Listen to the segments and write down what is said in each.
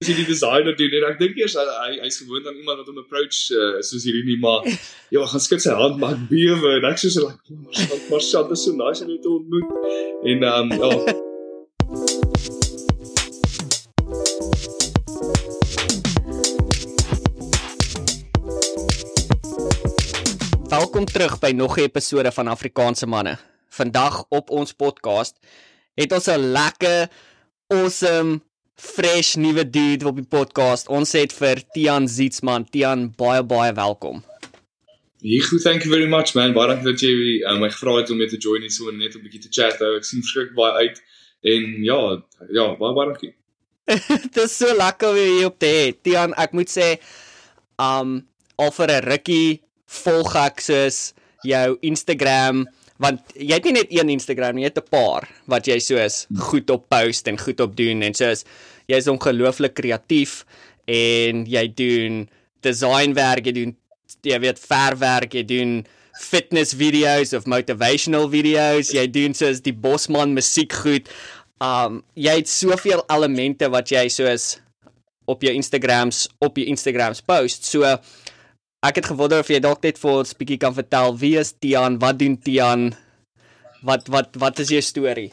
sy die designer doen. En ek dink eers hy hy hy's gewoond aan iemand wat hom approach uh, soos hierdie nie maar ja gaan skud sy hand maar ek bewe en ek sê so like maar maar sat is so nice om jou te ontmoet. En um ja. Welkom terug by nog 'n episode van Afrikaanse manne. Vandag op ons podcast het ons 'n lekker awesome fresh nuwe dude op die podcast. Ons het vir Tian Zietsman. Tian, baie baie welkom. Higu, thank you very much man. Baie dankie dat jy uh, my gevra het om mee te join hier so net 'n bietjie te chat. Ek sien verskriklik baie uit en ja, ja, baie baie dankie. Dit is so lekker weer hier op te hê. Tian, ek moet sê um al vir 'n rukkie volg ek soos jou Instagram want jy het nie net een Instagram nie, jy het 'n paar wat jy soos goed op post en goed op doen en soos jy's ongelooflik kreatief en jy doen designwerk, jy doen jy weet verfwerk, jy doen fitness videos of motivational videos, jy doen soos die Bosman musiek goed. Um jy het soveel elemente wat jy soos op jou Instagrams op jou Instagrams post. So ek het gewonder of jy dalk net vir ons bietjie kan vertel wie is Tian, wat doen Tian? Wat wat wat is jou storie?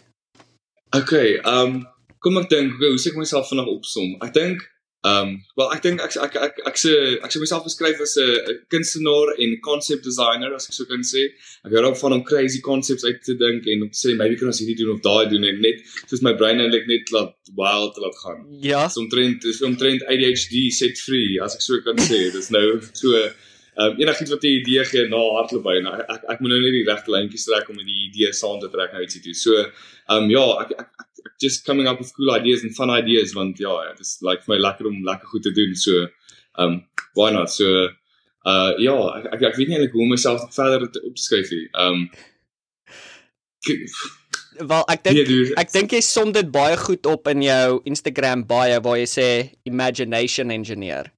Okay, um kom ek dink, hoe sê ek myself vinnig opsom? Ek dink um wel ek dink ek ek ek ek sê ek sê myself beskryf as 'n kunstenaar en concept designer as ek so kan sê. Ek hou daarvan om crazy concepts uit te dink en om te sê maybe kan ons hierdie doen of daai doen en net soos my brein eintlik net laat wild laat gaan. Ja. So omtrent is omtrent ADHD set free as ek so kan sê. Dis nou so Ehm um, enigiets wat jy idee gee na hardloop by en ek, ek ek moet nou net die regte lyntjies trek om die idee saam te trek na ietsie toe. So ehm um, ja, ek, ek ek just coming up with cool ideas and fun ideas want ja, dit is like vir my lekker om lekker goed te doen. So ehm um, why not? So uh ja, ek ek, ek weet nie eintlik hoe om myself verder te opskryf nie. Ehm um, Wel ek dink nee, ek dink jy som dit baie goed op in jou Instagram bio waar jy sê imagination engineer.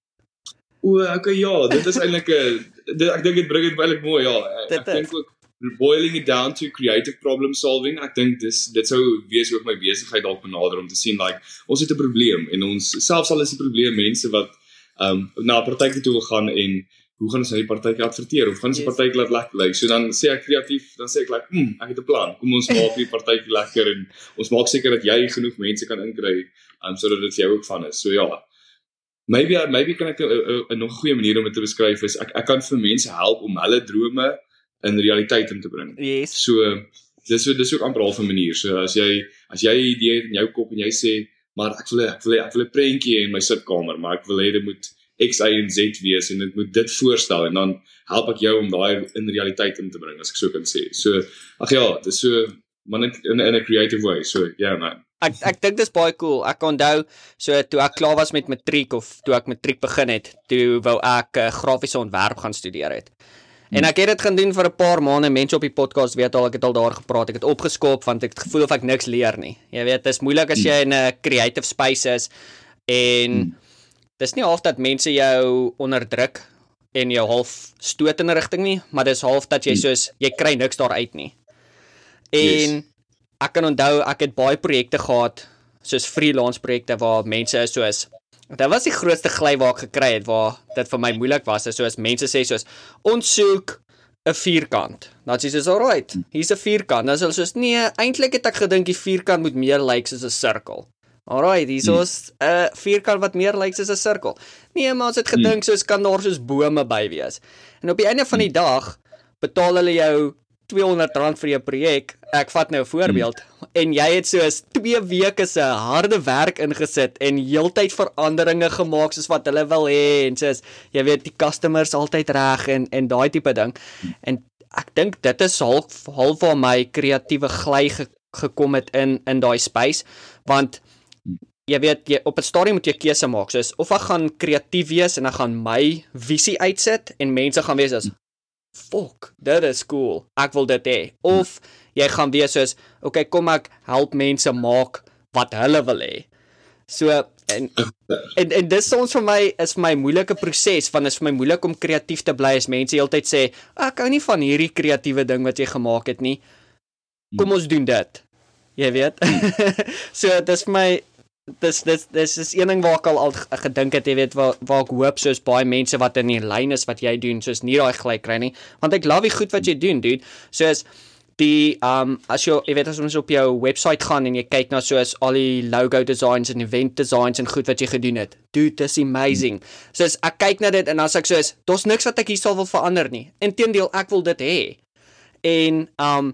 O, okay ja, dit is eintlik 'n ek dink dit bring dit baie mooi ja. Ek dink ook boiling it down to creative problem solving. Ek dink dis dit sou wees ook my besigheid dalk benader om te sien like ons het 'n probleem en ons selfs al is die probleem mense wat ehm um, na 'n partytjie toe wil gaan en hoe gaan ons nou die partytjie adverteer of gaan ons die partytjie laat lekker lyk. So dan sê ek kreatief, dan sê ek like, "Hm, ek het 'n plan. Kom ons maak die partytjie lekker en ons maak seker dat jy genoeg mense kan inkry um, sodat dit vir jou ook van is." So ja, maybe maybe kan ek 'n nog goeie manier om dit te beskryf is ek ek kan vir mense help om hulle drome in realiteit in te bring. Yes. So dis so dis ook amper al 'n manier. So as jy as jy 'n idee het in jou kop en jy sê maar ek wil ek wil ek wil 'n prentjie in my sitkamer, maar ek wil hê dit moet X Y en Z wees en dit moet dit voorstel en dan help ek jou om daai in realiteit in te bring as ek so kan sê. So ag ja, dis so man in in 'n creative way. So ja yeah, man ek ek dink dis baie cool. Ek onthou so toe ek klaar was met matriek of toe ek matriek begin het, toe wou ek uh, grafiese ontwerp gaan studeer het. En ek het dit gaan doen vir 'n paar maande. Mense op die podcast weet al ek het al daar gepraat. Ek het opgeskop want ek het gevoel of ek niks leer nie. Jy weet, dit is moeilik as jy in 'n creative space is en dis nie half dat mense jou onderdruk en jou half stoot in 'n rigting nie, maar dis half dat jy soos jy kry niks daar uit nie. En yes ek kan onthou ek het baie projekte gehad soos freelance projekte waar mense is soos dit was die grootste gly waar ek gekry het waar dit vir my moeilik was is soos mense sê soos ons soek 'n vierkant. Dan sê jy so alright, hier's 'n vierkant. Dan sê hulle soos nee, eintlik het ek gedink die vierkant moet meer lyk like soos 'n sirkel. Alright, hier's ons 'n uh, vierkant wat meer lyk soos 'n sirkel. Nee, maar ons het gedink soos kan daar soos bome by wees. En op die einde van die dag betaal hulle jou R200 vir jou projek. Ek vat nou 'n voorbeeld hmm. en jy het soos 2 weke se harde werk ingesit en heeltyd veranderinge gemaak soos wat hulle wil hê en soos jy weet die customers altyd reg en en daai tipe ding. En ek dink dit is half half waar my kreatiewe gly ge, gekom het in in daai space want jy weet jy op 'n stadium moet jy keuse maak soos of ek gaan kreatief wees en ek gaan my visie uitsit en mense gaan wees as fok, dit is cool. Ek wil dit hê. Of jy gaan wees soos, okay, kom ek help mense maak wat hulle wil hê. So en en, en dis soms vir my is vir my moeilike proses want dit is vir my moeilik om kreatief te bly as mense heeltyd sê ek hou nie van hierdie kreatiewe ding wat jy gemaak het nie. Kom ons doen dit. Jy weet. so dis vir my dis dis dis is een ding waar ek al al gedink het, jy weet, waar waar ek hoop soos baie mense wat in die lyn is wat jy doen, soos nie daai gelyk kry nie, want ek love die goed wat jy doen, dude. Soos die um as jy jy weet as ons op jou webwerf gaan en jy kyk na soos al die logo designs en event designs en goed wat jy gedoen het. Dude, this amazing. So as ek kyk na dit en as ek soos daar's niks wat ek hier sal wil verander nie. Inteendeel, ek wil dit hê. En um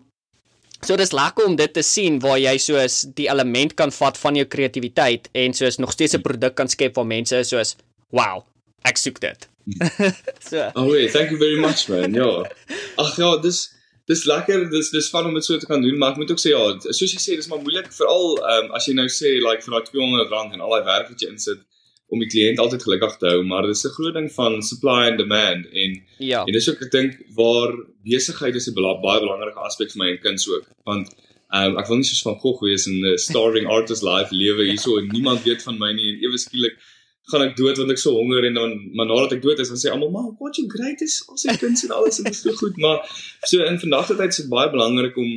so dis lekker om dit te sien waar jy soos die element kan vat van jou kreatiwiteit en soos nog steeds 'n produk kan skep waar mense soos wow, ek soek dit. so. Oh, wait, thank you very much man. Ja. Ag ja, dis dis lekker dis dis van om dit so te kan doen maar ek moet ook sê ja soos jy sê dis maar moeilik veral um, as jy nou sê like vir daai 200 rand en al daai werk wat jy insit om die kliënt altyd gelukkig te hou maar dis 'n groot ding van supply and demand en ja. en dis ook ek dink waar besigheid is 'n baie belangrike aspek vir my en kinders ook want um, ek wil nie soos van Gogh wees en 'n starving artist life lewe hierso en niemand weet van my nie en ewe skielik gaan ek dood want ek so honger en dan maar nadat ek dood is dan sê almal maar what you great is al sy kuns en alles en dit is so goed. Maar so in vandag se tyd is dit baie belangrik om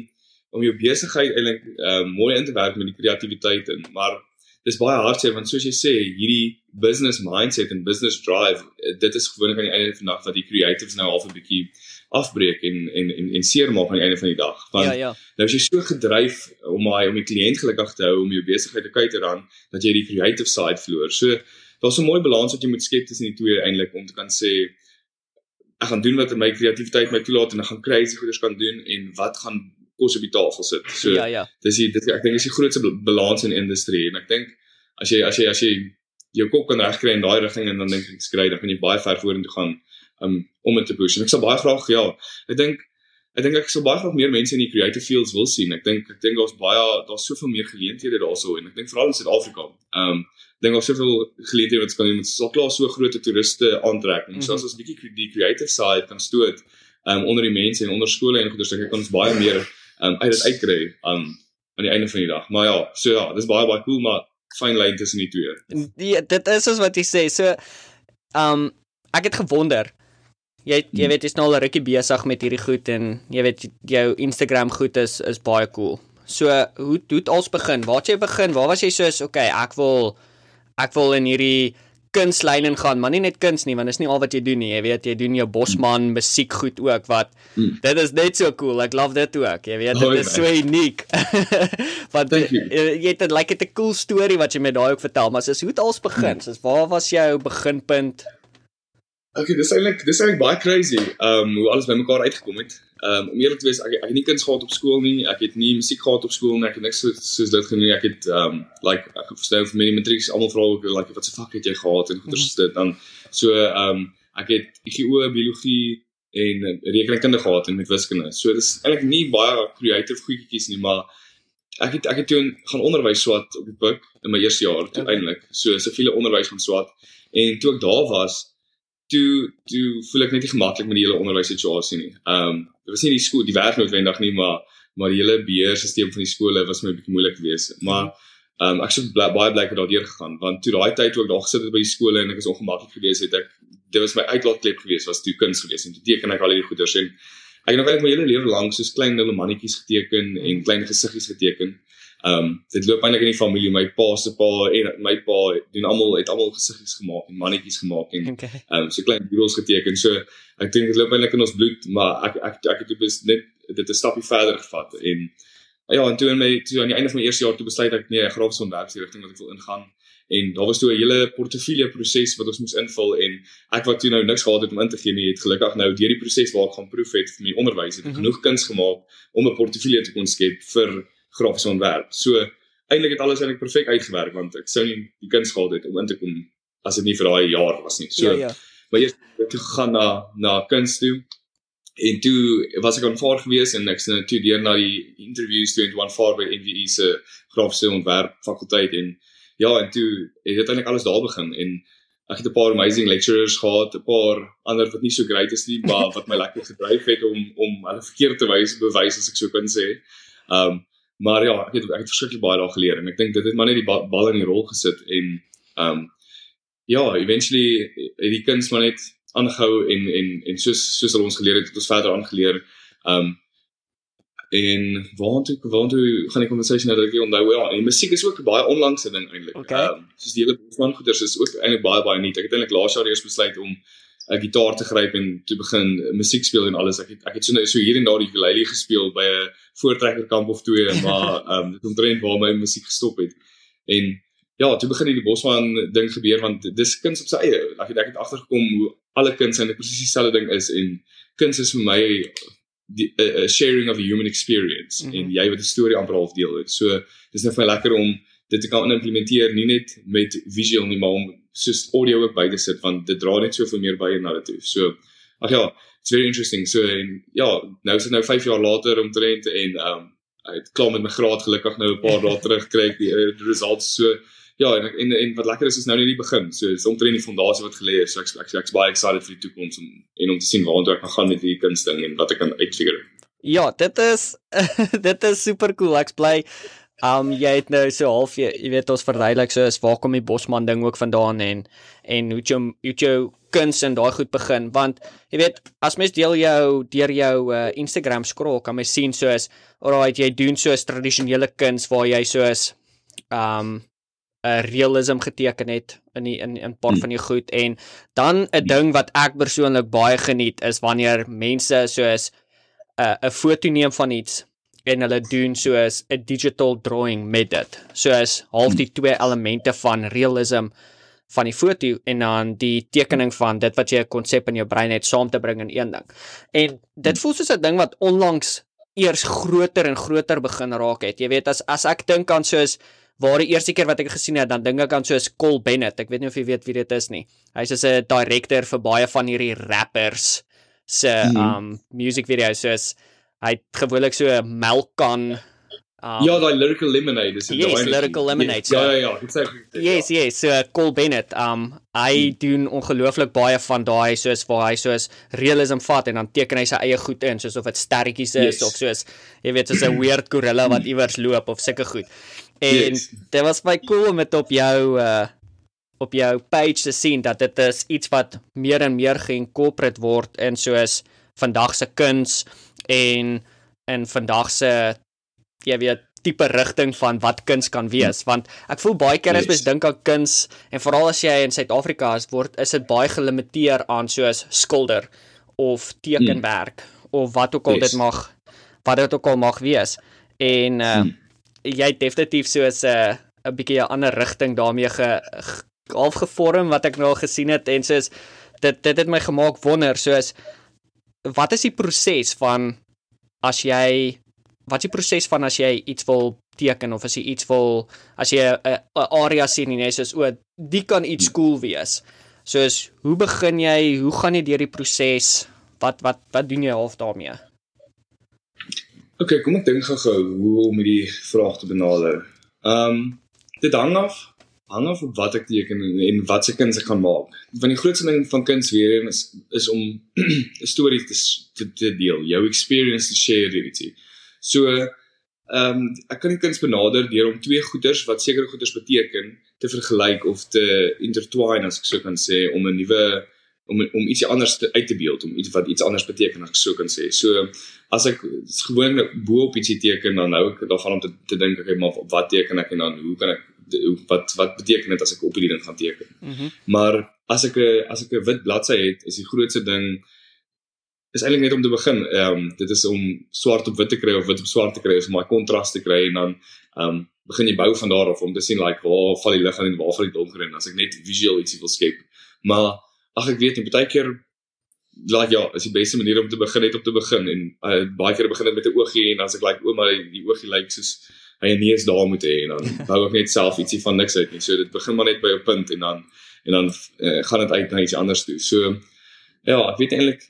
om jou besigheid eintlik uh, mooi in te werk met die kreatiwiteit en maar dis baie hartseer want soos jy sê hierdie business mindset en business drive dit is gewoonlik aan die einde van die dag dat die creatives nou half 'n bietjie afbreek en en en en seermaak aan die einde van die dag. Want ja, ja. nou as jy so gedryf om my om die kliënt gelukkig te hou om jou besigheid te kyk te dan dat jy die creative side verloor. So daar's 'n mooi balans wat jy moet skep tussen die twee eintlik om te kan sê ek gaan doen wat my kreatiwiteit my toelaat en ek gaan crazy goeders kan doen en wat gaan kos op die tafel sit. So ja, ja. dis die dit ek dink is die grootste balans in industrie en ek dink as jy as jy as jy jou kop kan regkry in daai rigting en dan dink ek skry dan kan jy baie ver vorentoe gaan um, om dit te push. En ek sal baie graag ja, ek dink ek dink ek sal baie graag meer mense in die creative fields wil sien. Ek dink ek dink daar's baie daar's soveel meer geleenthede daarso en ek dink veral in Suid-Afrika. Ehm um, dink daar's soveel geleenthede wat kan iemand sal klaar so groot toeriste aantrek. En mm -hmm. so as ons 'n bietjie die creative side kan stoot ehm um, onder die mense en onder skole en goeders, dink ek ons baie meer um, uit dit uitkry um, aan die einde van die dag. Maar ja, so ja, dis baie baie cool, maar fyn lyn tussen die twee. Die dit is soos wat jy sê. So um, ek het gewonder jy jy hmm. weet jy's nou al rukkie besig met hierdie goed en jy weet jou Instagram goed is is baie cool. So hoe hoe het ons begin? Waar het jy begin? Waar was jy soos okay, ek wil ek wil in hierdie kunslyn ingaan, maar nie net kuns nie, want dit is nie al wat jy doen nie. Jy weet jy doen jou bosman hmm. musiek goed ook wat hmm. dit is net so cool. Ek love dit ook. Jy weet dit oh, is so uniek. want jy, jy het 'n like 'n cool storie wat jy met daai ook vertel, maar soos hoe het ons begin? Soos waar was jou beginpunt? Okay, dis eintlik dis eintlik baie crazy. Um hoe alles bymekaar uitgekom het. Um om eerlik te wees, ek ek het nie kuns gehad op skool nie. Ek het nie musiek gehad op skool nie. Ek het niks so, soos dit genoem. Ek het um like ek verstaan vir my matriek almal vra ook like wat se vak het jy gehad en goeie mm. dit dan so um ek het IGO biologie en rekenkunde gehad en met wiskunde. So dis eintlik nie baie creative goedjies nie, maar ek het ek het toe gaan onderwys swat op die boek in my eerste jaar toe okay. eintlik. So siviele onderwys gaan swat en toe ek daar was toe toe voel ek net nie gemaklik met die hele onderwyssituasie nie. Ehm um, dit was nie die skool, die werk noodwendig nie, maar maar die hele beheerstelsel van die skole was my 'n bietjie moeilik geweest. Maar ehm um, ek het bly, baie bly ek het daardeur gegaan want toe daai tyd toe ek daar gesit het by die skole en ek was ongemaklik geweest het ek dit was my uitlaatklep geweest was toe kuns geweest en toe teken ek al hierdie goeders en ek het nog eintlik my hele lewe lank soos klein little mannetjies geteken en klein gesiggies geteken. Ehm um, dit loop eintlik in die familie. My pa se pa en my pa doen almal het almal gesiggies gemaak en mannetjies gemaak en ehm okay. um, so klein doodles geteken. So ek dink dit loop eintlik in ons bloed, maar ek ek ek het dus net dit 'n stapie verder gevat en ja, en toe in my toe aan die einde van my eerste jaar toe besluit ek nee, ek grafiese ontwerpsrigting wat ek wil ingaan en daar was toe 'n hele portefeulje proses wat ons moes invul en ek wat toe nou niks gehad het om in te gee nie het gelukkig nou deur die proses waar ek gaan proef het vir my onderwys het mm -hmm. genoeg kuns gemaak om 'n portefeulje te kon skep vir grafiese ontwerp. So eintlik het alles eintlik perfek uitgewerk want ek sou nie die kuns gehad het om in te kom as dit nie vir daai jaar was nie. So ja, ja. maar eers het ek gegaan na na kuns toe en toe was ek aanvaar gewees en ek sien toe deur na die interviews toe en toe aanvaar by NVE se grafiese ontwerp fakulteit en ja en toe het dit eintlik alles daar begin en ek het 'n paar amazing lecturers gehad, 'n paar ander wat nie so great is nie, maar wat my lekker gedryf het om om hulle verkeerd te wys, bewys as ek so kan sê. Um Maar ja, ek het ek het verskriklik baie daar geleer en ek dink dit het maar net die bal, bal in die rol gesit en ehm um, ja, eventually het die kuns maar net aangehou en en en soos soos hulle ons geleer het, het ons verder aangeleer. Ehm um, en waartoe waartoe gaan die conversation nou dat ek onthou ja, en musiek is ook 'n baie onlangse ding eintlik. Ehm okay. um, soos die hele Bosman goeters is ook eintlik baie baie nuut. Ek het eintlik laas jaar eers besluit om 'n gitaar te gryp en te begin musiek speel en alles. Ek het ek het so nou so hier en daar die ukulele gespeel by 'n voortrekkerkamp of twee, maar ehm um, dit omtrent waar my musiek gestop het. En ja, toe begin hierdie Bosman ding gebeur want dis kuns op sy eie. Ek het ek het agtergekom hoe alle kuns eintlik presies dieselfde ding is en kuns is vir my die uh, sharing of the human experience mm -hmm. en jy wat 'n storie amper half deel het. So dis net vir my lekker om dit te kan implementeer nie net met visual nie maar om soos audio ook by te sit want dit dra net soveel meer by na dit toe. So ag ja, it's very interesting. So en ja, nou is dit nou 5 jaar later omtrent en um ek het klaar met my graad gelukkig nou 'n paar dae terug kry die uh, results so ja en en en wat lekker is is nou net die begin. So dis omtrent die fondasie wat gelê is. So ek ek ek's baie excited vir die toekoms om en om te sien waartoe ek gaan met hierdie kunsting en wat ek kan uitfigure. Ja, dit is dit is super cool. Ek's bly Um jy het nou so half jy, jy weet ons verduidelik so is waar kom die Bosman ding ook vandaan en en hoe jy hoe jy kuns en daai goed begin. Want jy weet as mens deel jou deur jou uh, Instagram scroll kan mens sien soos alright jy doen soos tradisionele kuns waar jy soos um 'n realism geteken het in die, in 'n paar hmm. van die goed. En dan 'n ding wat ek persoonlik baie geniet is wanneer mense soos 'n uh, 'n foto neem van iets en hulle doen soos 'n digital drawing met dit. Soos half die twee elemente van realism van die foto en dan die tekening van dit wat jy 'n konsep in jou brein het saam te bring in een ding. En dit voel soos 'n ding wat onlangs eers groter en groter begin raak het. Jy weet as as ek dink aan soos waar die eerste keer wat ek gesien het, dan dink ek aan soos Cole Bennett. Ek weet nie of jy weet wie dit is nie. Hy's so 'n director vir baie van hierdie rappers se hmm. um music videos. Soos hy het gewoonlik so 'n melkkan Um, ja, daai lyrical lemonade is dit. Yes, lyrical lemonade. Yes, so, ja, ja, ja, exactly. Yes, yes, so Cole Bennett, um hy hmm. doen ongelooflik baie van daai soos waar hy soos realism vat en dan teken hy sy eie goed in, soos of dit sterretjies is yes. of soos jy weet soos 'n weird gorilla wat iewers loop of sulke goed. En yes. dit was baie cool om dit op jou uh op jou page te sien dat dit is iets wat meer en meer geïnkorporeer word in soos vandag se kuns en in vandag se jy weet tipe rigting van wat kuns kan wees want ek voel baie keer as yes. mens dink aan kuns en veral as jy in Suid-Afrika is word is dit baie gelimiteer aan soos skilder of tekenwerk mm. of wat ook al yes. dit mag wat dit ook al mag wees en uh, mm jy definitief soos 'n uh, 'n bietjie 'n ander rigting daarmee ge, ge half gevorm wat ek nou al gesien het en soos dit dit het my gemaak wonder soos wat is die proses van as jy wat is die proses van as jy iets wil teken of as jy iets wil as jy 'n area sien en jy sê o die kan iets cool wees. Soos hoe begin jy? Hoe gaan jy deur die proses? Wat wat wat doen jy half daarmee? OK, kom ek dink gou-gou hoe om hierdie vraag te benader. Ehm um, dit hang af hang af op wat ek teken en, en wat se kuns ek gaan maak. Want die grootste ding van kuns weer is is om 'n storie te, te te deel, jou experience te share hierdie. So ehm um, ek kan die kuns benader deur om twee goeders wat sekere goeders beteken te vergelyk of te intertwine as ek so kan sê om 'n nuwe om om ietsie anders te, uit te beeld om iets wat iets anders beteken as ek so kan sê. So as ek gewoon bo op ietsie teken dan nou ek daarvan om te te dink ek maar wat teken ek en dan hoe kan ek wat wat beteken dit as ek op hierdie ding gaan teken. Mm -hmm. Maar as ek 'n as ek 'n wit bladsy het, is die grootste ding is eintlik net om te begin. Ehm um, dit is om swart op wit te kry of wit op swart te kry, is om daai kontras te kry en dan ehm um, begin jy bou van daar af om te sien like waar val die lig aan en waar val die donker en as ek net visueel ietsie wil skep. Maar ag ek weet nie baie keer like ja, is die beste manier om te begin net om te begin en uh, baie keer begin dit met 'n oogie en dan as ek like ouma die oogie lyk like, soos hy nie eens daar moet hê en dan bou ek net self ietsie van niks uit nie. So dit begin maar net by 'n punt en dan en dan uh, gaan dit uit na iets anders toe. So ja, ek weet eintlik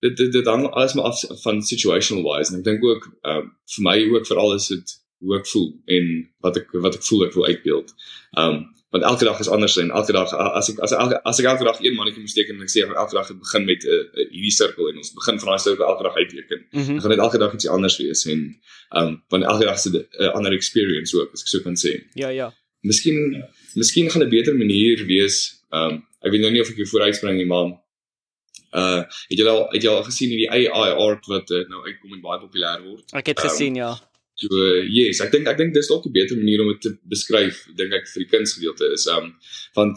dit dit dit hang alles maar af van situational wise en ek dink ook um, vir my ook veral is dit hoe ek voel en wat ek wat ek voel ek wil uitbeeld. Um want elke dag is anders en elke dag as ek as elke as ek elke dag een mannetjie moet teken en ek sê elke dag het begin met 'n uh, uh, hierdie sirkel en ons begin van daai sirkel elke dag uitteken. Mm -hmm. gaan net elke dag iets anders wees en ehm um, want elke dag se 'n uh, ander experience ook as ek so kan sê. Ja ja. Miskien miskien gaan 'n beter manier wees ehm um, ek weet nou nie of ek jou vooruitspring nie maar Uh het jy al het jy al gesien hierdie AI art wat uh, nou uitkom en baie populêr word? Ek het gesien um, ja. So yes, ek dink ek dink dis dalk 'n beter manier om dit te beskryf, dink ek vir die kunsgedeelte is um want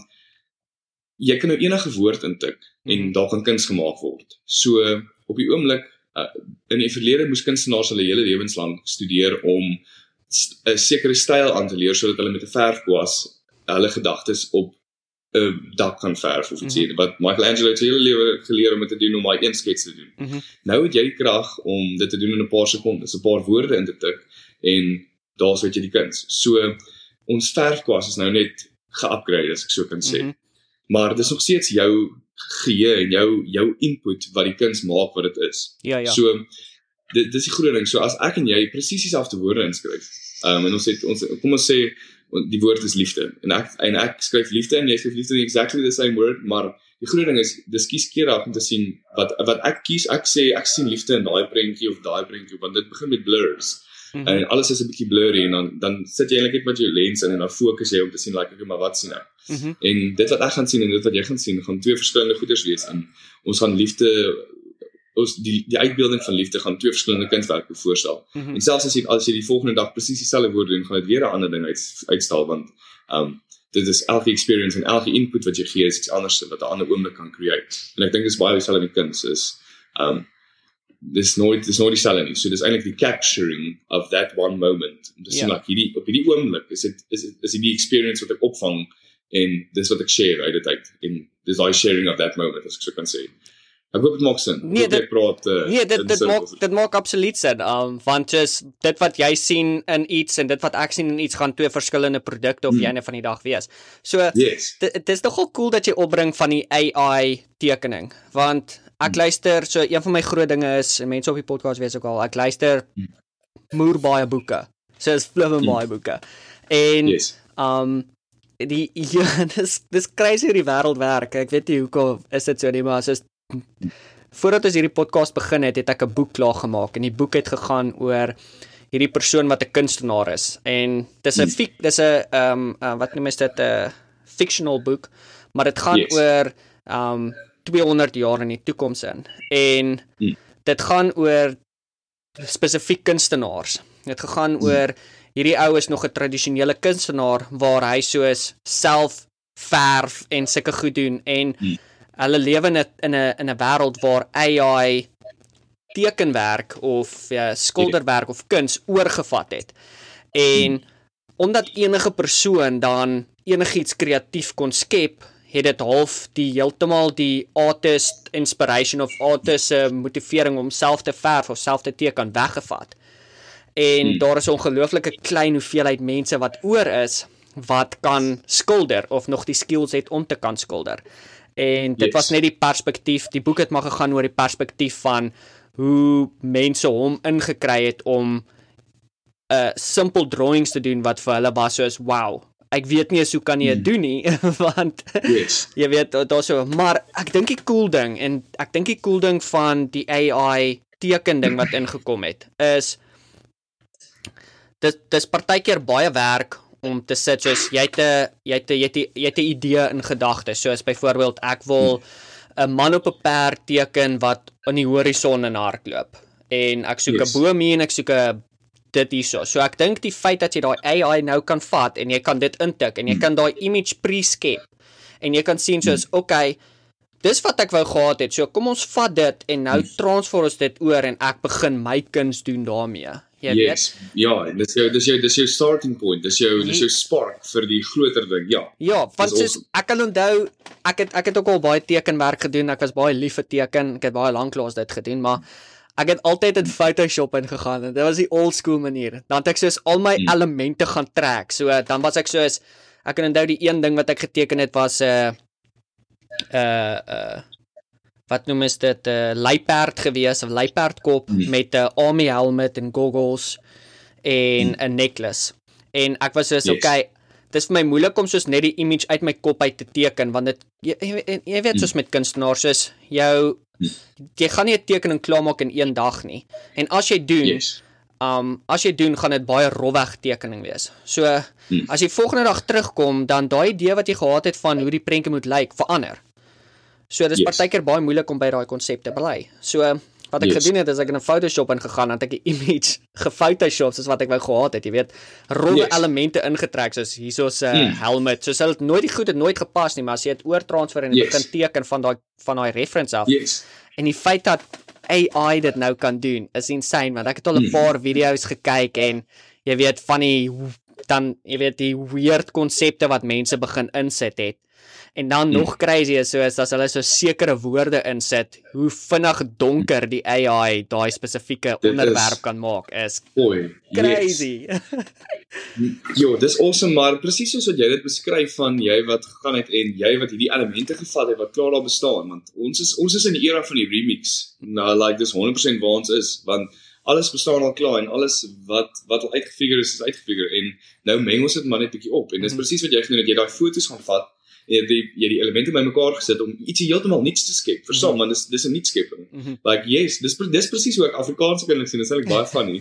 jy kan nou enige woord intik mm. en mhm. daar kan kuns gemaak word. So op die oomblik uh, in die verlede moes kunstenaars hulle hele lewens lank studeer om 'n sekere styl aan te leer sodat hulle met 'n verfkwas hulle gedagtes op 'n dak kan verf of iets mm -hmm. wat Michelangelo het hele lewe geleer om dit te doen om daai een skets te doen. Mm -hmm. Nou het jy die krag om dit te doen in 'n paar sekondes, 'n paar woorde in te tik en daar's wat jy die kuns. So ons verfkwas is nou net ge-upgrade as ek so kan sê. Mm -hmm. Maar dit is nog steeds jou geheue en jou jou input wat die kuns maak wat dit is. Ja ja. So dit dis die groot ding. So as ek en jy presies dieselfde woorde inskryf, ehm um, en ons het ons kom ons sê die woord is liefde en ek en ek skryf liefde en jy skryf liefde in exactly the same word maar die groot ding is dis kieskeerig om te sien wat wat ek kies ek sê ek sien liefde in daai prentjie of daai prentjie want dit begin met blurs mm -hmm. en alles is 'n bietjie blurry en dan dan sit jy eintlik net met jou lens in en dan fokus jy om te sien like okay maar wat sien ek mm -hmm. en dit wat ek gaan sien en dit wat jy gaan sien gaan twee verskillende goeders wees en ons gaan liefde ons die die uitbeelding van liefde gaan twee verskillende kunswerke voorstel. Mm -hmm. En selfs as jy as jy die volgende dag presies dieselfde woorde doen, gaan dit weer 'n ander ding uit uitstal want ehm um, dit is elke experience en elke input wat jy gee is iets anders wat 'n ander oomblik kan create. En ek dink dis baie dieselfde met kuns is ehm um, dis nooit dis nooit dieselfde nie. So dis eintlik die capturing of that one moment. Sien yeah. like hierdie op hierdie oomblik is dit is is dit die experience wat ek opvang en dis wat ek share uit dit uit en dis daai sharing of that moment as ek so kan sê. Ek hoop dit maak sin. Nee, dit praat uh, Nee, dit dit maak dit maak absoluut sin. Um want just dit wat jy sien in iets en dit wat ek sien in iets gaan twee verskillende produkte op mm. einde van die dag wees. So yes. dit is nogal cool dat jy opbring van die AI tekening want ek mm. luister so een van my groot dinge is en mense op die podcast weet ook al ek luister mm. moer baie boeke. So is flimme mm. baie boeke. En yes. um die ja, dis dis crazy die wêreld werk. Ek weet nie hoekom is dit so nie, maar as Voordat ons hierdie podcast begin het, het ek 'n boek klaar gemaak en die boek het gegaan oor hierdie persoon wat 'n kunstenaar is en dis 'n fik dis 'n ehm um, uh, wat noem jy dit 'n fictional boek, maar dit gaan yes. oor ehm um, 200 jaar in die toekoms in. En mm. dit gaan oor spesifiek kunstenaars. Dit gegaan mm. oor hierdie ou is nog 'n tradisionele kunstenaar waar hy soos self verf en sulke goed doen en mm hulle lewe in 'n in 'n in 'n wêreld waar AI tekenwerk of ja, skilderwerk of kuns oorgevat het. En omdat enige persoon dan enigiets kreatief kon skep, het dit half die heeltemal die artist inspiration of artist se motivering om self te verf of self te teken weggevat. En hmm. daar is 'n ongelooflike klein hoeveelheid mense wat oor is wat kan skilder of nog die skills het om te kan skilder. En dit yes. was net die perspektief, die boek het maar gegaan oor die perspektief van hoe mense hom ingekry het om 'n uh, simple drawings te doen wat vir hulle was soos wow. Ek weet nie hoe kan jy dit hmm. doen nie want yes. jy weet daar's so maar ek dink die cool ding en ek dink die cool ding van die AI teken ding wat ingekom het is dit dis partykeer baie werk om te sit soos jy het 'n jy het 'n jy het 'n jy het 'n idee in gedagte soos byvoorbeeld ek wil 'n man op 'n perd teken wat in die horison in hardloop en ek soek 'n yes. boom hier en ek soek 'n dit hierso. So ek dink die feit dat jy daai AI nou kan vat en jy kan dit intik en jy kan daai image pre-skep en jy kan sien soos okay Dis wat ek wou gehad het. So kom ons vat dit en nou transfer ons dit oor en ek begin my kuns doen daarmee. Jy yes. weet. Ja, dis jou dis jou dis jou starting point. Dis jou dis jou spark vir die groter ding. Ja. Ja, want soos ek kan onthou ek het ek het ook al baie tekenwerk gedoen. Ek was baie lief vir teken. Ek het baie lank lank dit gedoen, maar ek het altyd in Photoshop ingegaan en dit was die old school manier. Dan het ek soos al my hmm. elemente gaan trek. So dan was ek soos ek kan onthou die een ding wat ek geteken het was 'n uh, eh, uh, eh, uh, eh, wat noem is dit 'n uh, luiperd gewees, 'n luiperdkop mm. met 'n army helmet en goggles en mm. 'n mm. necklace. En ek was so yes. okay, dis vir my moeilik om soos net die image uit my kop uit te teken want dit jy, jy, jy weet soos mm. met kunstenaars soos jou mm. jy gaan nie 'n tekening klaarmaak in een dag nie. En as jy doen yes. Um as jy doen gaan dit baie rowweg tekening wees. So hmm. as jy volgende dag terugkom dan daai idee wat jy gehad het van hoe die prentjie moet lyk verander. So dis yes. partykeer baie moeilik om by daai konsep te bly. So wat ek yes. gedoen het is ek in Photoshop ingegaan en ek 'n image gefotoshop soos wat ek wou gehad het, jy weet, rowwe yes. elemente ingetrek soos hierso's 'n uh, mm. helmet. So hulle het nooit die goed het nooit gepas nie, maar as jy dit oortransfer en yes. begin teken van daai van daai reference af. Yes. En die feit dat AI dit nou kan doen is insane want ek het al 'n mm. paar video's gekyk en jy weet van die dan jy weet die weird konsepte wat mense begin insit het. En dan mm. nog crazy is so is as hulle so sekere woorde insit, hoe vinnig donker die AI daai spesifieke onderwerp kan maak is. Boy, crazy. Yes. jo, dis awesome maar presies soos wat jy dit beskryf van jy wat gegaan het en jy wat hierdie elemente gevat het wat klaar daar bestaan want ons is ons is in die era van die remix. Nou like dis 100% waar ons is want alles bestaan al klaar en alles wat wat al uitgefigure is is uitgefigure en nou meng ons dit maar net bietjie op en dis mm -hmm. presies wat jy gedoen het jy daai foto's gaan vat jy die jy die elemente bymekaar gesit om ietsie heeltemal nuuts te skep som mm -hmm. want dis dis 'n nuut skepping mm -hmm. like yes dis dis presies hoe ek Afrikaans kan sien dit is eintlik baie funny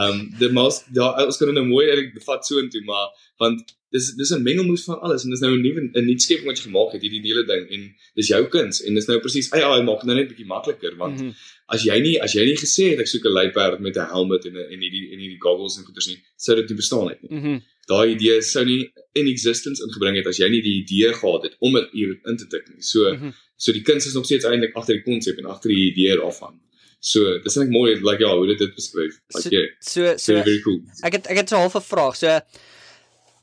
um the most daar ons kan nou mooi eintlik bevat so intoe maar want dis dis 'n mengelmoes van alles en dis nou 'n nuwe 'n nuut skepping wat jy gemaak het hierdie hele ding en dis jou kuns en dis nou presies ai ai maak dit nou net bietjie makliker want mm -hmm as jy nie as jy nie gesê het ek soek 'n luiperd met 'n helmet en 'n en hierdie en hierdie goggles en goeders nie, sou dit nie bestaan het nie. Mm Daai idee sou nie in existence ingebring het as jy nie die idee gehad het om dit hier in te tik nie. So mm -hmm. so die kuns is nog steeds eintlik agter die konsep en agter die idee daarvan. So dis net mooi like ja, hoe dit dit beskryf. Like so, yeah. So so very, very cool. Ek het ek het 'n halfe vraag. So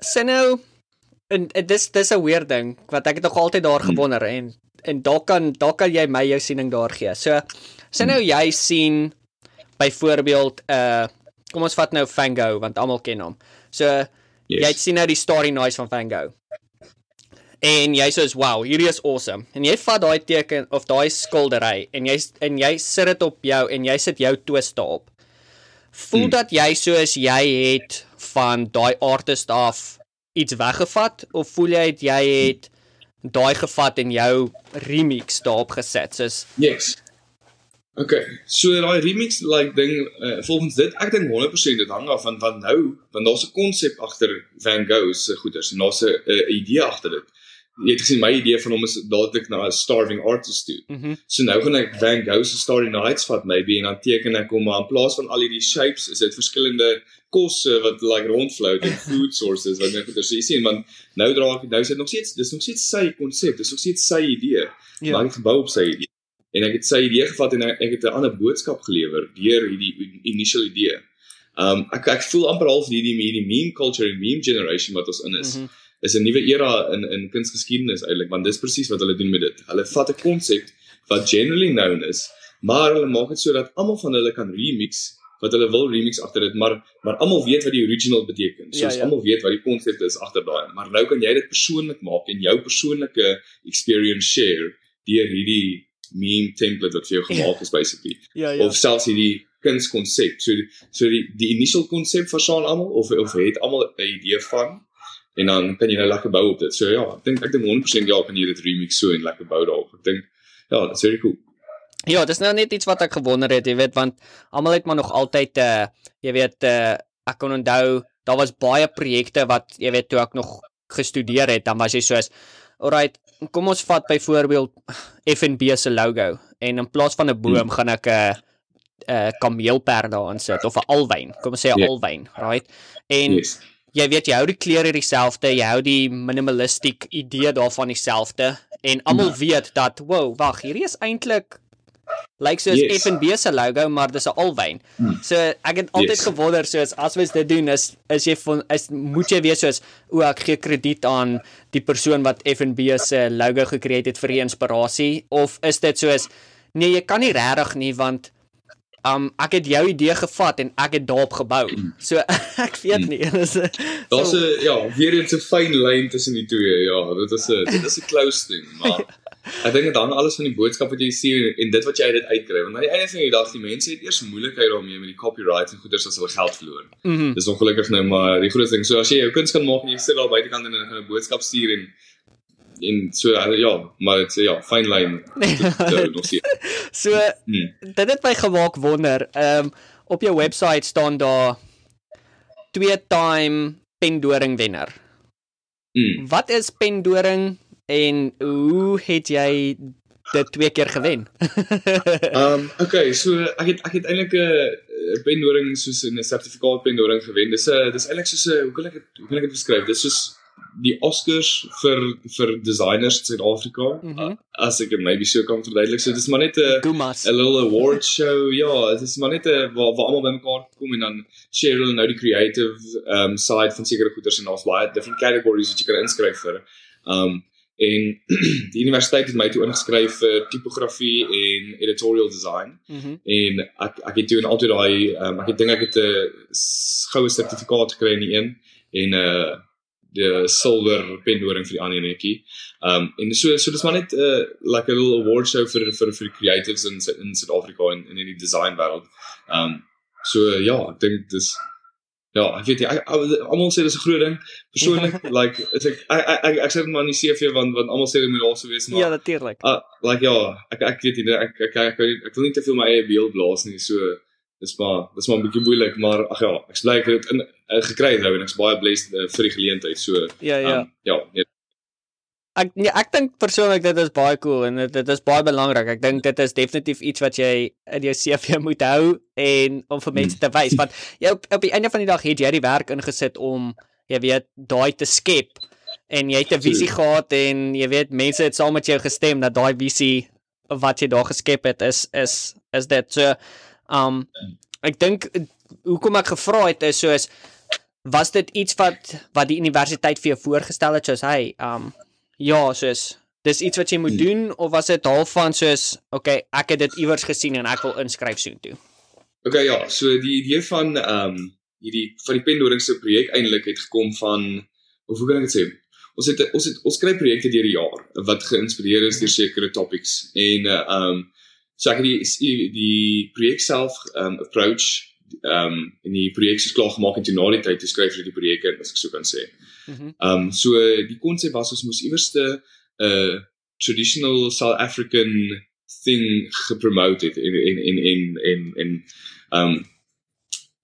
sien nou en dis dis 'n weird ding wat ek het nog altyd daar gewonder en en daar kan daar kan jy my jou siening daar gee. So Sien nou jy sien byvoorbeeld 'n uh, kom ons vat nou Van Gogh want almal ken hom. So yes. jy sien nou die story nice van Gogh. En jy sê wow, hierdie is awesome. En jy vat daai teken of daai skildery en jy en jy sit dit op jou en jy sit jou twist daarop. Voel hmm. dat jy soos jy het van daai artist af iets weggevat of voel jy het jy het daai gevat en jou remix daarop gesit? Soos Yes. Okay, so daai remix like ding uh, volgens dit ek dink 100% dit hang af van van nou want daar's 'n konsep agter Van Gogh se goeders en daar's 'n idee agter dit. Jy het gesien my idee van hom is dadelik na 'n starving artist toe. Mm -hmm. So nou gaan ek Van Gogh se Starry Nights vat maybe en dan teken ek hom maar in plaas van al hierdie shapes is dit verskillende kosse wat like rondfloat en food sources wat net goeders jy sien want nou dra ek nou sit nog steeds dis nog steeds sy konsep, dis nog steeds sy idee. Ja. Maar hy gebou op sy idee en ek het sy idee gevat en ek het 'n ander boodskap gelewer deur hierdie initial idee. Um ek ek voel amper half hierdie hierdie meme culture en meme generation wat ons in is. Mm -hmm. Is 'n nuwe era in in kunsgeskiedenis eintlik want dis presies wat hulle doen met dit. Hulle vat 'n konsep wat generally known is, maar hulle maak dit sodat almal van hulle kan remix wat hulle wil remix agter dit, maar maar almal weet wat die original beteken. So ja, ja. almal weet wat die konsep is agter daai. Maar nou kan jy dit persoonlik maak en jou persoonlike experience share deur hierdie meme template wat vir jou gemaak is basically. Ja, ja. Of selfs hierdie kunskonsep. So so die die initial konsep verstaan almal of of het almal 'n idee van en dan kan jy nou lekker bou op dit. So ja, ek dink ek dink 100% ja, kan jy dit remix so en lekker bou daarop. Ek dink ja, dit's very cool. Ja, dis nou net iets wat ek gewonder het, jy weet, want almal het maar nog altyd uh jy weet uh ek kon onthou daar was baie projekte wat jy weet toe ek nog gestudeer het, dan was jy soos Alright, kom ons vat byvoorbeeld FNB se logo en in plaas van 'n boom hmm. gaan ek 'n 'n kameelperd daarin sit of 'n alwyn. Kom ons sê 'n yeah. alwyn, right? En yes. Jy weet jy hou die kleure dieselfde, jy hou die minimalistiek idee daarvan dieselfde en almal mm. weet dat wow, wag, hierdie is eintlik lyk soos yes. FNB se logo, maar dis 'n alwyn. Hmm. So ek het altyd yes. gewonder soos as mens dit doen is is jy van is moet jy weet soos o ek gee krediet aan die persoon wat FNB se logo gekreë het vir die inspirasie of is dit soos nee jy kan nie regtig nie want um ek het jou idee gevat en ek het daarop gebou. So ek weet nie. Dis Daar's 'n ja, weer eens 'n fyn lyn tussen die twee. Ja, dit is 'n dit is 'n close thing, maar Ek dink dit hang alles van die boodskap wat jy sien en dit wat jy uit dit uitkry. Want aan die einde van die dag, die mense het eers moeilikheid daarmee met die copyright en goeders as hulle geld verloor. Mm -hmm. Dis ongelukkig nou maar die grootste ding. So as jy jou kuns kan maak en jy sit daar buitekant en jy gaan 'n boodskap stuur en en so ja, maar dit sê ja, fine line. so hmm. dit het my gemaak wonder. Ehm um, op jou webwerf staan daar twee time pendoring wenner. Mm. Wat is pendoring En hoe het jy dit twee keer gewen. um okay, so ek het ek het eintlik 'n pendoring soos 'n sertifikaat pendoring gewen. Dis 'n dis eintlik soos 'n hoe kan ek dit hoe kan ek dit beskryf? Dis soos die Oscars vir vir designers in Suid-Afrika. Mm -hmm. As ek dit maybe so kan verduidelik. So dis maar net 'n 'n little award show. Ja, dis maar net 'n waar waar almal bymekaar kom en dan share hulle nou die creative um side van sekere goeders en daar's baie different categories wat jy kan inskryf vir. Um en die universiteit het my toe ingeskryf vir tipografie en editorial design. Mm -hmm. En ek ek het toe in altyd daai um, ek het dink ek het 'n goue sertifikaat gekry in die een en 'n uh, die silver pendoring vir die ander netjie. Um en so so dis maar net 'n uh, like a little award show vir vir vir creatives in in Suid-Afrika en in die design wêreld. Um so uh, ja, ek dink dis ja, ek weet jy almal sê dis 'n groot ding. Persoonlik like is ek ek ek, ek sê dit maar in die CV want want almal sê dit moet also wees maar Ja, natuurlik. Uh, like ja, ek ek weet jy ek ek ek, ek, ek, ek wil nie te veel my eie beeld blaas nie. So dis maar dis maar 'n bietjie moeilik maar ag ja ek bly ek het in uh, gekry nou en ek's baie blessed uh, vir die geleentheid so ja ja. um, ja nee. ek ja, ek dink persoonlik dit is baie cool en dit, dit is baie belangrik. Ek dink dit is definitief iets wat jy in jou CV moet hou en om vir mense te wys want jy op, op die einde van die dag het jy die werk ingesit om jy weet daai te skep en jy het 'n visie gehad en jy weet mense het saam met jou gestem dat daai visie wat jy daar geskep het is is is dit. So Um ek dink hoekom ek gevra het is soos was dit iets wat wat die universiteit vir jou voorgestel het soos hy um ja soos dis iets wat jy moet hmm. doen of was dit half van soos okay ek het dit iewers gesien en ek wil inskryf soontoe? Okay ja so die idee van um hierdie van die pendoring se projek eintlik het gekom van of hoe kan ek dit sê? Ons het ons het ons skryf projekte deur die jaar wat geïnspireer is deur sekere topics en uh, um So ek het die die projek self um approach um in die projek is klaar gemaak en toe na die tyd te skryf vir die projek as ek so kan sê. Mm -hmm. Um so die konsep was ons moes iewerste 'n uh, traditional South African thing gepromote het en en en en en en um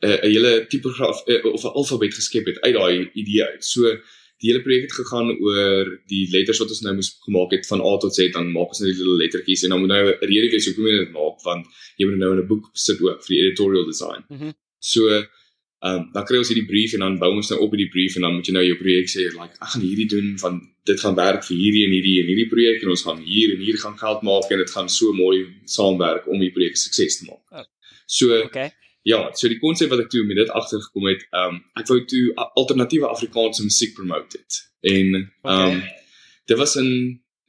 'n hele tipograaf of 'n alfabet geskep het uit daai idee uit. So die hele projek het gegaan oor die letters wat ons nou moes gemaak het van A tot Z dan maak ons net die little lettertjies en dan moet nou 'n rede wees hoekom jy dit maak want jy moet nou in 'n boek sit ook vir die editorial design. Mm -hmm. So ehm um, dan kry ons hierdie brief en dan bou ons nou op hierdie brief en dan moet jy nou jou projek sê like ek gaan hierdie doen van dit gaan werk vir hierdie en hierdie en hierdie projek en ons gaan hier en hier gaan geld maak en dit gaan so mooi saamwerk om die projek sukses te maak. Oh. So okay ja, so die konsep wat ek toe met dit agtergekom het, ehm um, ek wou toe alternatiewe Afrikaanse musiek promote het. En ehm um, dit was in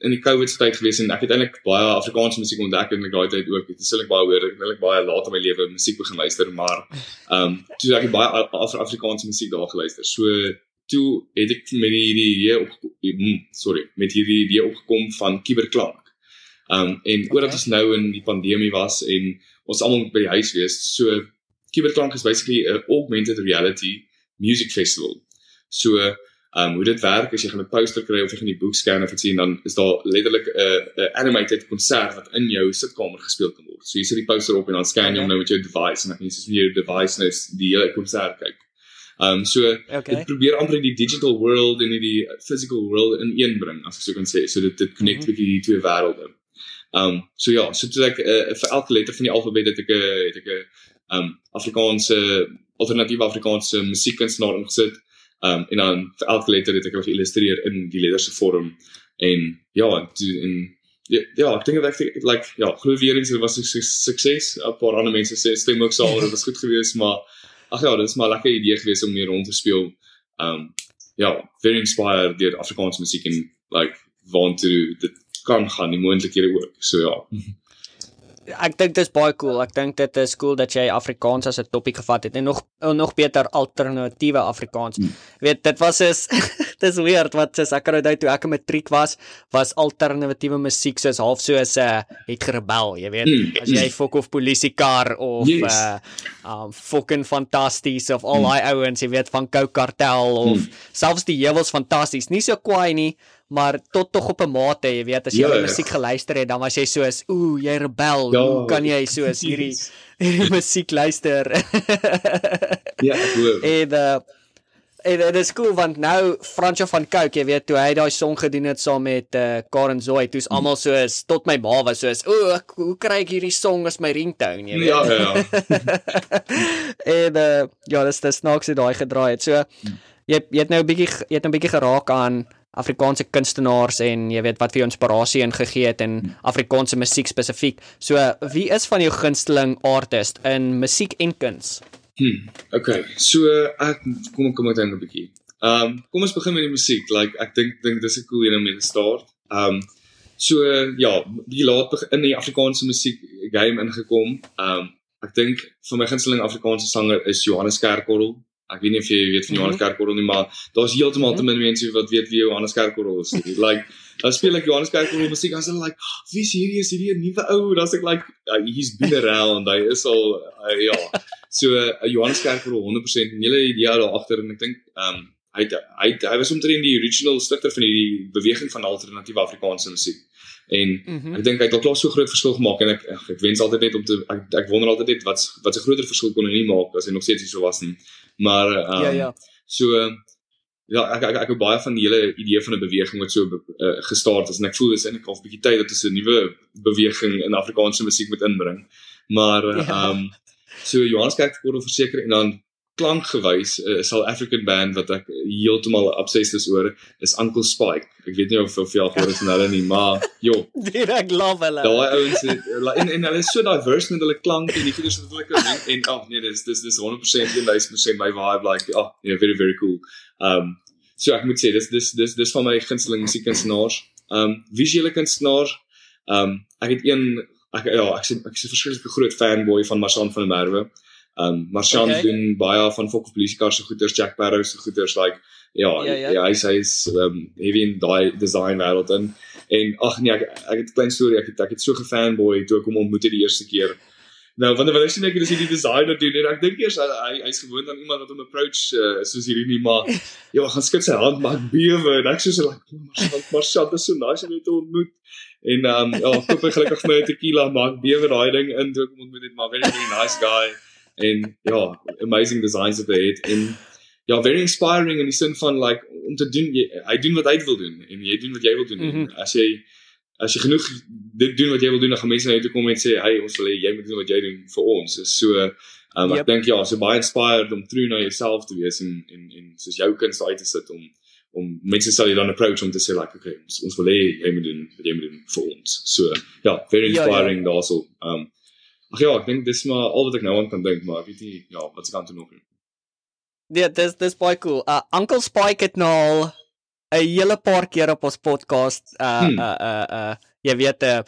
in die COVID tyd gewees en ek het eintlik baie Afrikaanse musiek ontdek in daai tyd ook. Dit is eintlik baie hoor, ek het eintlik baie laat in my lewe musiek begin luister, maar ehm um, toe ek baie Af Afrikaanse musiek daar geluister. So toe het ek met hierdie idee op mm, sorry, met hierdie idee opgekom van kiberklank. Ehm um, en okay. oordat ons nou in die pandemie was en ons almal by die huis wees, so Cyberpunk is basically 'n augmented reality music festival. So, um hoe dit werk is jy gaan 'n poster kry of jy gaan die boek scan of iets sien dan is daar letterlik 'n 'n animated konsert wat in jou sitkamer gespeel kan word. So jy sit die poster op en dan scan jy hom nou met jou device en dan kan jy soos jou device nou die hele konsert kyk. Um so okay. dit probeer amper die digital world en die physical world in een bring as ek sou kan sê. So dit dit connect mm -hmm. die twee wêrelde. Um so ja, so dit is ek uh, vir elke letter van die alfabet het ek 'n het ek 'n um Afrikaanse alternatiewe Afrikaanse musiekkunstenaar ingesit. Um en dan vir elke letter het ek hulle geïllustreer in die letter se vorm en ja, en ja, ja ek dink dit like ja, glo weer eens dit was 'n sukses. 'n Paar ander mense sê stem ook saam, dit was goed geweest, maar ag ja, dit is maar lekker idee geweest om meer rond te speel. Um ja, very inspired deur Afrikaanse musiek en like want to dit kan gaan die moontlikhede ook. So ja. ek dink dit is baie cool. Ek dink dit is cool dat jy Afrikaans as 'n topik gevat het en nog nog beter alternatiewe Afrikaans. Hmm. Weet dit was is dis weird wat sê ek onthou toe ek in matriek was, was alternatiewe musiek soos half so as 'n uh, het gerebel, jy weet. Hmm. As jy fok of polisie kar of yes. uh um fucking fantasties of al daai hmm. ouens, jy weet van Kou Kartel of hmm. selfs die heuwels fantasties. Nie so kwaai nie, maar tot tog op 'n mate, jy weet, as jy ja, musiek geluister het, dan was jy soos, ooh, jy rebel. Ja, Hoe kan jy soos hierdie hierdie musiek luister? ja, goed. En uh En dit is cool want nou Fransjo van Cooke, jy weet toe hy daai song gedoen het saam met uh, Karen Zoe, toe's mm. almal soos tot my ma was soos, "O, hoe kry ek hierdie song as my ringtone?" jy weet. Ja, ja. en uh, ja, dis dis snaaks hoe daai gedraai het. So mm. jy jy het nou 'n bietjie jy het 'n bietjie geraak aan Afrikaanse kunstenaars en jy weet wat vir jou inspirasie ingegee het in hmm. Afrikaanse musiek spesifiek. So wie is van jou gunsteling artist in musiek en kuns? Hmm. Okay. So ek kom kom ek dan 'n bietjie. Ehm um, kom ons begin met die musiek. Like ek dink dink dis 'n cool een om mee te start. Ehm um, so ja, die laat in die Afrikaanse musiek game ingekom. Ehm um, ek dink vir my gunsteling Afrikaanse sanger is Johannes Kerkorrel. Ek weet nie of jy weet van Johannes mhm. Kerkorrel nie, maar daar's heeltemal te min mense wat weet wie Johannes Kerkorrel is. Like, dan speel ek Johannes Kerkorrel musiek as hulle like, oh, "Wie's hierdie? Is hierdie 'n nuwe ou?" Dan sê ek like, uh, "He's been around. Hy is al uh, ja." So uh, Johannes Kerkorrel 100% en hele idee daar agter en ek dink ehm um, hy hy hy was omtrent die original stigter van hierdie beweging van alternatiewe Afrikaanse musiek. En mm -hmm. ek dink hy het al klaar so groot verskil gemaak en ek ek, ek wens altyd net om te ek, ek wonder altyd net wat wat 'n groter verskil kon hy nie maak as hy nog steeds hier so was nie. Maar um, ja ja. So ja, ek ek ek het baie van die hele idee van 'n beweging wat so uh, gestart is en ek voel dis eintlik al 'n bietjie tyd dat ons 'n nuwe beweging in Afrikaanse musiek moet inbring. Maar ehm ja. um, so Johannes Kerk word verseker en dan klankgewys 'n uh, South African band wat ek heeltemal obsessed is oor is Uncle Spike. Ek weet nie of of jy al gehoor het van hulle nie, maar jo. Direk love hulle. Daai ouens en en hulle is so diverse met hulle klank en die goeders wat hulle kan doen en ag oh, nee, dis dis dis 100% 100% my vibe like oh, yeah, very very cool. Um so ek moet sê dis dis dis dis van my gunsteling musiekkunstenaars. Um visuele kunstenaars. Um ek het een ek ja, ek sê ek is 'n verskriklike groot fanboy van Marsan van der Merwe. Um Marchand okay. doen baie van Fokker Police Car se goeders, Jack Sparrow se goeders like ja, ja, ja. ja hy sê hy's um heavy in daai design wêreld in. En ag nee, ek ek het 'n klein storie, ek het ek het so gefanboy toe ek hom ontmoet het die eerste keer. Nou, wanneer wanneer sien ek dis hierdie designer doen en ek dink eers hy hy's gewoond aan iemand wat hom approach uh, soos hierdie nie, maar ja, gaan skud sy hand maar bewe en ek sê so like Marchand, Marchand is so nice om te ontmoet. En um ja, koop ek gelukkig my tequila maar bewe daai ding in toe ek hom ontmoet het, maar very very nice guy en ja amazing designs wat hy het en ja very inspiring in die sin van like om te doen jy, hy doen wat hy wil doen en jy doen wat jy wil doen mm -hmm. as jy as jy genoeg dit doen wat jy wil doen dan gaan mense na jou toe kom en sê hey ons wil hê jy moet doen wat jy doen vir ons so um, yep. ek dink ja so baie inspired om true na jouself te wees en en en soos jou kuns uit te sit om om mense sal jy dan approach om te sê like okay ons, ons wil hê jy moet doen wat jy moet doen vir ons so ja very inspiring ja, ja. daarso um Ag ja, ek dink dis maar al wat ek nou aan kan dink, maar ek weet nie ja, wat se kant toe nog nie. Ja, dis dis baie cool. Uh Uncle Spike het nou al 'n hele paar keer op ons podcast uh hmm. uh uh uh jy weet 'n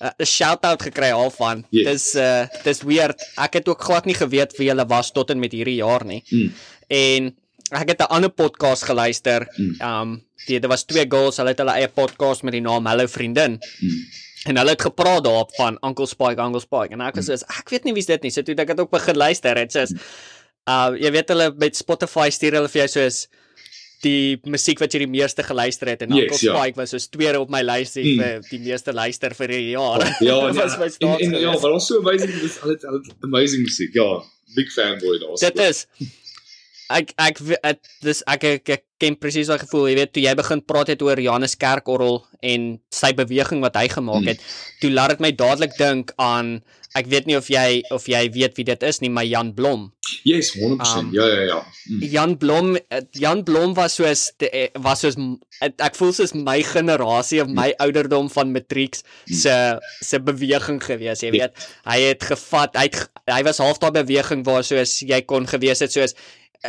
uh, 'n shout-out gekry al van. Yes. Dis uh dis weird. Ek het ook glad nie geweet wie hulle was tot en met hierdie jaar nie. Hmm. En ek het 'n ander podcast geluister. Hmm. Um dit was twee girls, hulle het hulle eie podcast met die naam Hallo Vriendin. Hmm. En hulle het gepraat daarop van Uncle Spike, Uncle Spike en ek was so, ek weet nie wie's dit nie. So toe ek het ook begin luister en sê, uh jy weet hulle met Spotify stuur hulle vir jou soos die musiek wat jy die meeste geluister het en yes, Uncle ja. Spike was soos tweede op my lys mm. vir die meeste luister vir die jaar. Ja, ja. was my en, en, ja, maar ons so amazing dis al het amazing musiek. Ja, big fanboy daar. Dit is ek ek dis ek ek, ek ken presies daai gevoel jy weet toe jy begin praat het oor Johannes Kerkorrel en sy beweging wat hy gemaak het hmm. toe laat dit my dadelik dink aan ek weet nie of jy of jy weet wie dit is nie maar Jan Blom yes 100% um, ja ja ja mm. Jan Blom Jan Blom was soos was soos ek voel soos my generasie of my mm. ouderdom van matrieks mm. se se beweging gewees jy weet hy het gevat hy het, hy was half daai beweging waar soos jy kon gewees het soos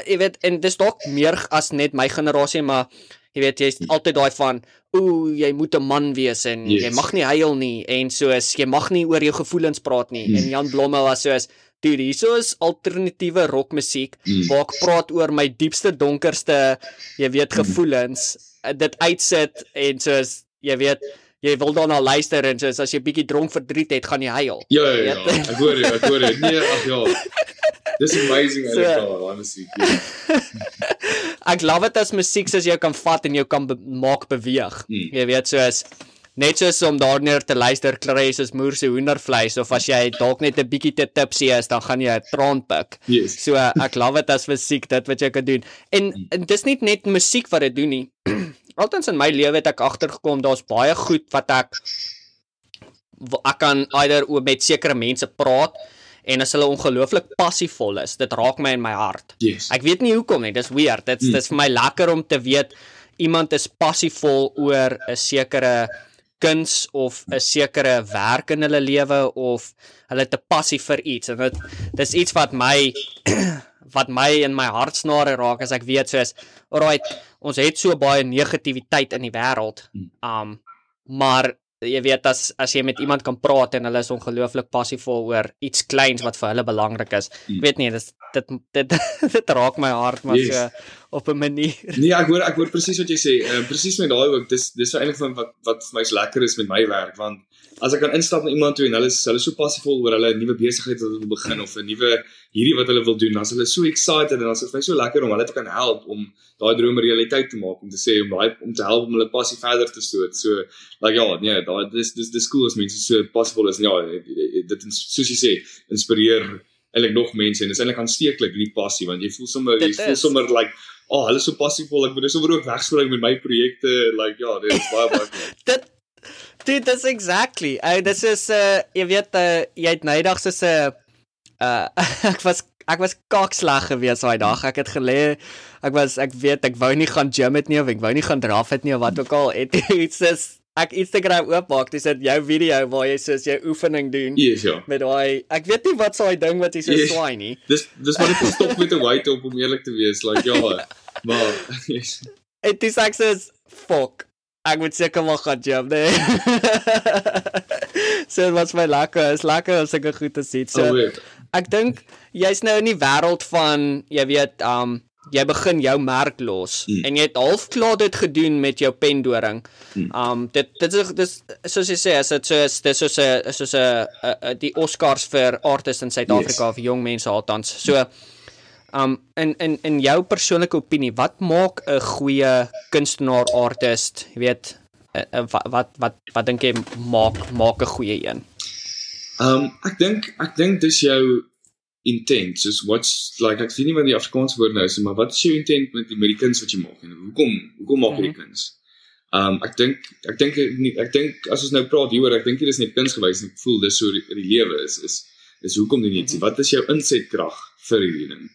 jy weet en dis dalk meer as net my generasie maar jy weet jy's altyd daai van ooh jy moet 'n man wees en yes. jy mag nie huil nie en soos jy mag nie oor jou gevoelens praat nie mm. en Jan Blomme was soos dude hier is alternatiewe rockmusiek mm. waar ek praat oor my diepste donkerste jy weet mm. gevoelens mm. dit uitsit en soos jy weet jy wil daarna luister en soos as jy bietjie dronk verdriet het gaan jy huil ja ja, ja. ek hoor jy ek hoor jy nee ag ja Dis amazing so, daai musiek. Ja. ek love dit as musiek soos jy kan vat en jou kan be maak beweeg. Hmm. Jy weet soos net soos om daarneer te luister kry soos moer se hoendervleis of as jy dalk net 'n bietjie te tipsy is dan gaan jy 'n traan pik. Yes. So ek love dit as musiek dit wat jy kan doen. En, mm. en dis nie net musiek wat dit doen nie. Altens in my lewe het ek agtergekom daar's baie goed wat ek ek kan eider met sekere mense praat en as hulle ongelooflik passievol is, dit raak my in my hart. Yes. Ek weet nie hoekom nie, dis weird. Dit's mm. dis vir my lekker om te weet iemand is passievol oor 'n sekere kuns of 'n sekere werk in hulle lewe of hulle te passief vir iets en dit dis iets wat my wat my in my hartsnare raak as ek weet soos alright ons het so baie negativiteit in die wêreld hmm. um maar jy weet as as jy met iemand kan praat en hulle is ongelooflik passievol oor iets kleins wat vir hulle belangrik is. Hmm. Ek weet nie, dis dit dit dit raak my hart maar yes. so op 'n manier. Nee, ek hoor ek hoor presies wat jy sê. Uh, presies met daai ook. Dis dis eintlik van wat wat vir my is lekker is met my werk want as ek kan instap na iemand toe en hulle is hulle so passievol oor hulle nuwe besigheid wat hulle wil begin of 'n nuwe hierdie wat hulle wil doen, dan is hulle so excited en dan is dit vir my so lekker om hulle te kan help om daai drome realiteit te maak om te sê om daai om te help om hulle passie verder te stoot. So like ja, nee, daai dis dis dis cool as mense so passievol is. Ja, dit soos jy sê, inspireer eintlik nog mense en dis eintlik aansteeklik die passie want jy voel sommer jy voel sommer like oh, hulle is so passievol. Ek moet dus sommer ook wegspring met my projekte like ja, dit is baie baie dit Dit dis exactly. Ey, dis is 'n uh, jy weet uh, jy het nydag so 'n uh ek was ek was kaksleg gewees daai dag. Ek het gelê. Ek was ek weet ek wou nie gaan gym het nie of ek wou nie gaan draf het nie of wat ook al. Het iets is ek Instagram oopmaak, dis dit jou video waar jy soos jy oefening doen. Yes, ja. Met daai ek weet nie wat so 'n ding wat jy so yes. swaai nie. Dis dis maar net stop met 'n white op om eerlik te wees. Like ja. maar yes. Dit is ek sê fuck. Ek moet seker maar gaan gym, nee. so wat's my lekker, is lekker as ek goed te sien. So oh, ek dink jy's nou in die wêreld van jy weet, um jy begin jou merk los mm. en jy het half klaar dit gedoen met jou pendoring. Mm. Um dit dit is dis soos jy sê, as dit so is, dis soos 'n soos 'n die Oscars vir artists in Suid-Afrika yes. vir jong mense althans. So um in in in jou persoonlike opinie, wat maak 'n goeie kunstenaar artist? Jy weet wat wat wat wat dink jy maak maak 'n goeie een? Um ek dink ek dink dis jou intent. Soos what's like ek sien nie wat die Afrikaanse woord nou is, maar wat is jou intent met die met die kuns wat jy maak en hoekom hoekom maak jy die mhm. kuns? Um ek dink ek dink ek dink as ons nou praat hieroor, ek dink dit is net kunsgewys en ek voel dis so die, die lewe is is is hoekom doen jy dit? Mm -hmm. Wat is jou insetkrag vir hierdie ding?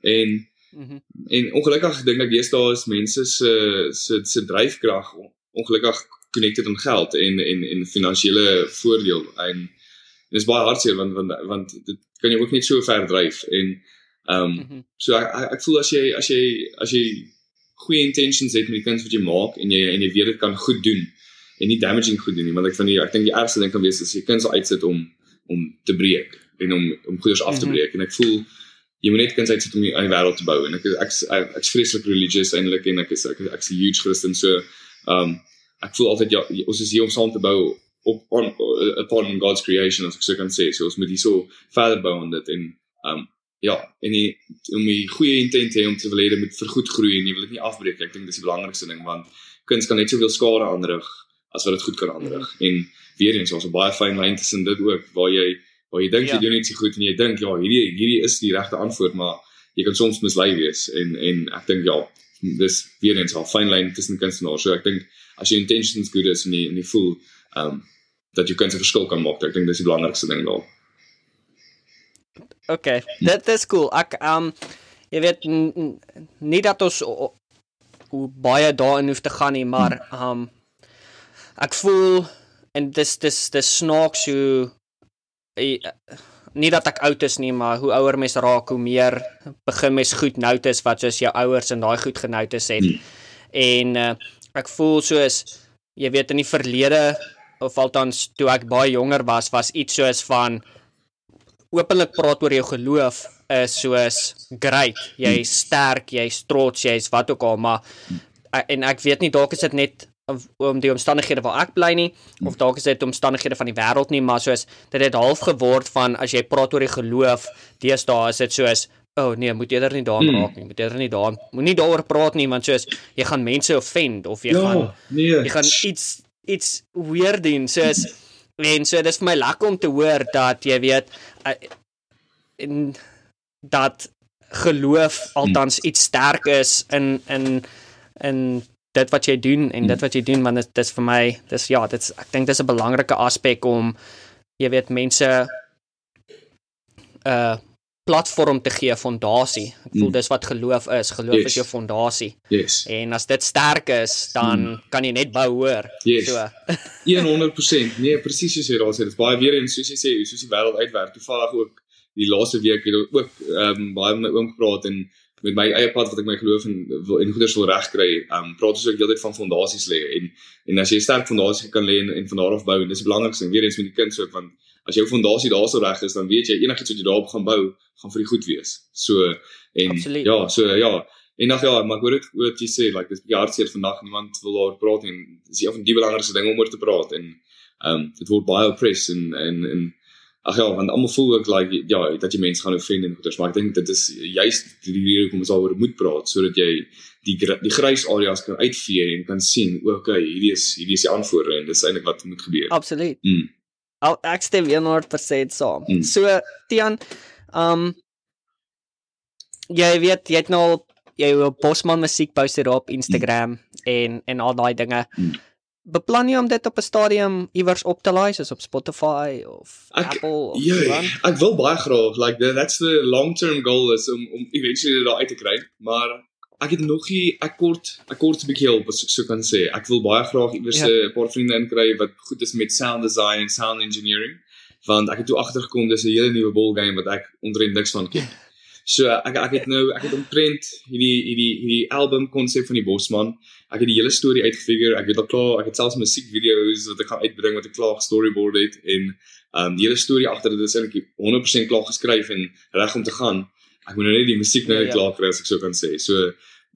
En mm -hmm. en ongelukkig dink ek deesdae is mense se se se dryfkrag ongelukkig connected aan geld en en en finansiële voordeel en dit is baie hartseer want want want dit kan jy ook net so ver dryf en ehm um, mm -hmm. so ek ek voel as jy as jy as jy goeie intentions het met die kuns wat jy maak en jy en jy weet dit kan goed doen en nie damaging goed doen nie want ek van die ek dink die ergste ding kan wees as jy kuns uitsit om om te breek en om om goeders af te mhm. breek mm -hmm. en ek voel jy moet net kan sê dit om die wêreld te bou en ek ek ek ek's vreeslik religious eintlik en ek is ek ek's 'n huge Christian so um ek voel altyd ja ons is hier om saam te bou op on upon God's creation as ek sou kan sê so ons moet hier so verder bou aan dit en um ja en die, om die goeie intent hê om te wil hê dit moet vergoed groei en jy wil dit nie afbreek ek dink dis die belangrikste ding want kuns kan net soveel skade aanrig as wat dit goed kan aanrig mm. en weer eens ons 'n baie fyn lyn tussen dit ook waar jy waar jy dink ja. jy doen iets goed en jy dink ja, hierdie hierdie is die regte antwoord, maar jy kan soms mislei wees en en ek dink ja, dis weer eens 'n fyn lyn tussen kunstenaars. So ek dink as jou intentions goed is en jy en jy voel um dat jy kan 'n verskil kan maak, ek dink dis die belangrikste ding daar. Okay, dit is cool. Ek um jy weet nie dat ons hoe baie daarin hoef te gaan nie, maar um ek voel en dis dis dis snaaks hoe nie dat ek oud is nie, maar hoe ouer mens raak, hoe meer begin mens goed notice wat soos jou ouers en daai goed genotice het. Hmm. En uh, ek voel soos jy weet in die verlede of althans toe ek baie jonger was, was iets soos van openlik praat oor jou geloof is soos great. Jy's sterk, jy's trots, jy's wat ook al, maar en ek weet nie dalk is dit net om die omstandighede waar ek bly nie of dalk is dit omstandighede van die wêreld nie maar soos dit het half geword van as jy praat oor die geloof deesdae is dit soos o oh nee moet eerder nie daaraan hmm. raak nie moet eerder nie daaraan moenie daaroor praat nie want soos jy gaan mense offend of jy ja, gaan nee. jy gaan iets iets weer doen soos en so dis vir my lekker om te hoor dat jy weet uh, en dat geloof althans iets sterk is in in in dit wat jy doen en dit wat jy doen want dit is vir my dis ja dit's ek dink dis 'n belangrike aspek om jy weet mense 'n uh, platform te gee fondasie ek voel mm. dis wat geloof is geloof yes. is jou fondasie yes en as dit sterk is dan mm. kan jy net bou hoor yes. so 100% nee presies soos jy daar sê dit is baie weer en soos jy sê soos die wêreld uitwerk toevallig ook die laaste week het ook ehm um, baie met my oom gepraat en met my eie pad wat ek my geloof en wil en goeders wil regkry. Um, praat ons ook heeltyd van fondasies lê en en as jy 'n sterk fondasie kan lê en, en van daar af bou en dis die belangrikste en weer eens met die kind so want as jou fondasie daarso reg is dan weet jy enigiets wat jy daarop gaan bou gaan vir die goed wees. So en Absolute. ja, so ja. En nog ja, maar ek hoor dit wat jy sê like dis hartseer vandag niemand wil daar praat en dis een van die belangrikste dinge om oor te praat en ehm um, dit word baie oppress en en en Ag ja, want almal voel ook like ja, dat jy mense gaan offend en goeters, maar ek dink dit is juist die rede hoekom ons daaroor moet praat sodat jy die die grys areas kan uitvee en kan sien, okay, hierdie is hierdie is die antwoorde en dis eintlik wat moet gebeur. Absoluut. Mm. Al ek stem 100% saam. Mm. So Tian, um jy weet jy het nou jy Bosman musiek poster op Instagram mm. en en al daai dinge. Mm beplan jy om dit op 'n stadium iewers op te laai soos op Spotify of ek, Apple of ja, ek wil baie graag like that, that's the long term goal is om om eventually daar uit te kry maar ek het nog nie ek kort ek kort 'n bietjie hulp as ek so kan sê. Ek wil baie graag iewers 'n ja. paar vriende inkry wat goed is met sound design en sound engineering want ek het toe agtergekom dis 'n hele nuwe ball game wat ek onderin niks van ken So ek ek het nou ek het omtrent hierdie hierdie hierdie album konsep van die Bosman. Ek het die hele storie uitgefigure. Ek het al klaar, ek het selfs musiekvideo's wat ek gaan uitbring wat ek klaar storyboard het en um die hele storie agter dit is eintlik 100% klaar geskryf en reg om te gaan. Ek moet nou net die musiek nou ja, ja. klaar kry as ek so kan sê. So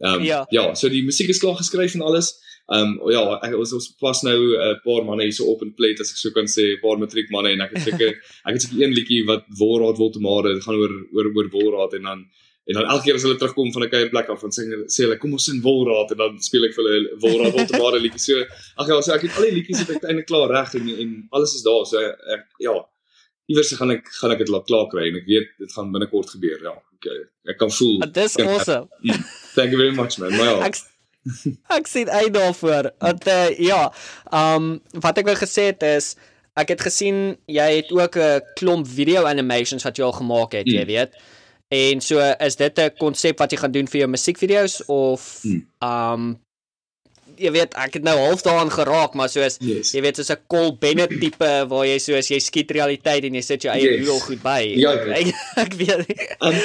um ja, ja so die musiek is klaar geskryf en alles. Ehm um, ja, ek ons ons pas nou 'n uh, paar manne hier so op in plate as ek so kan sê, 'n paar matriek manne en ek het seker ek het seker een liedjie wat Wolraad wil te maar dit gaan oor oor oor Wolraad en dan en dan elke keer as hulle terugkom van 'n kuierplek af van sê sê hulle kom ons in Wolraad en dan speel ek vir hulle Wolraad wil te maar liedjie. So ag ja, so ek het al die liedjies het ek eintlik klaar reg en en alles is daar. So ek ja, iewers gaan ek gaan ek dit laat klaar kry en ek weet dit gaan binnekort gebeur. Ja, ek ek kan voel. Dis awesome. Mm, thank you very much man. My ja. Ek sien uit daarvoor. Want uh, ja, ehm um, wat ek wou gesê het is ek het gesien jy het ook 'n klomp video animations wat jy al gemaak het, mm. jy weet. En so is dit 'n konsep wat jy gaan doen vir jou musiekvideo's of mm. ehm mm. um, jy weet ek het nou half daaraan geraak maar soos yes. jy weet soos 'n Col Bennett tipe waar jy soos jy skiet realiteit en jy sit jou eie yes. reel goed by. Ja, ek, ek weet. Um,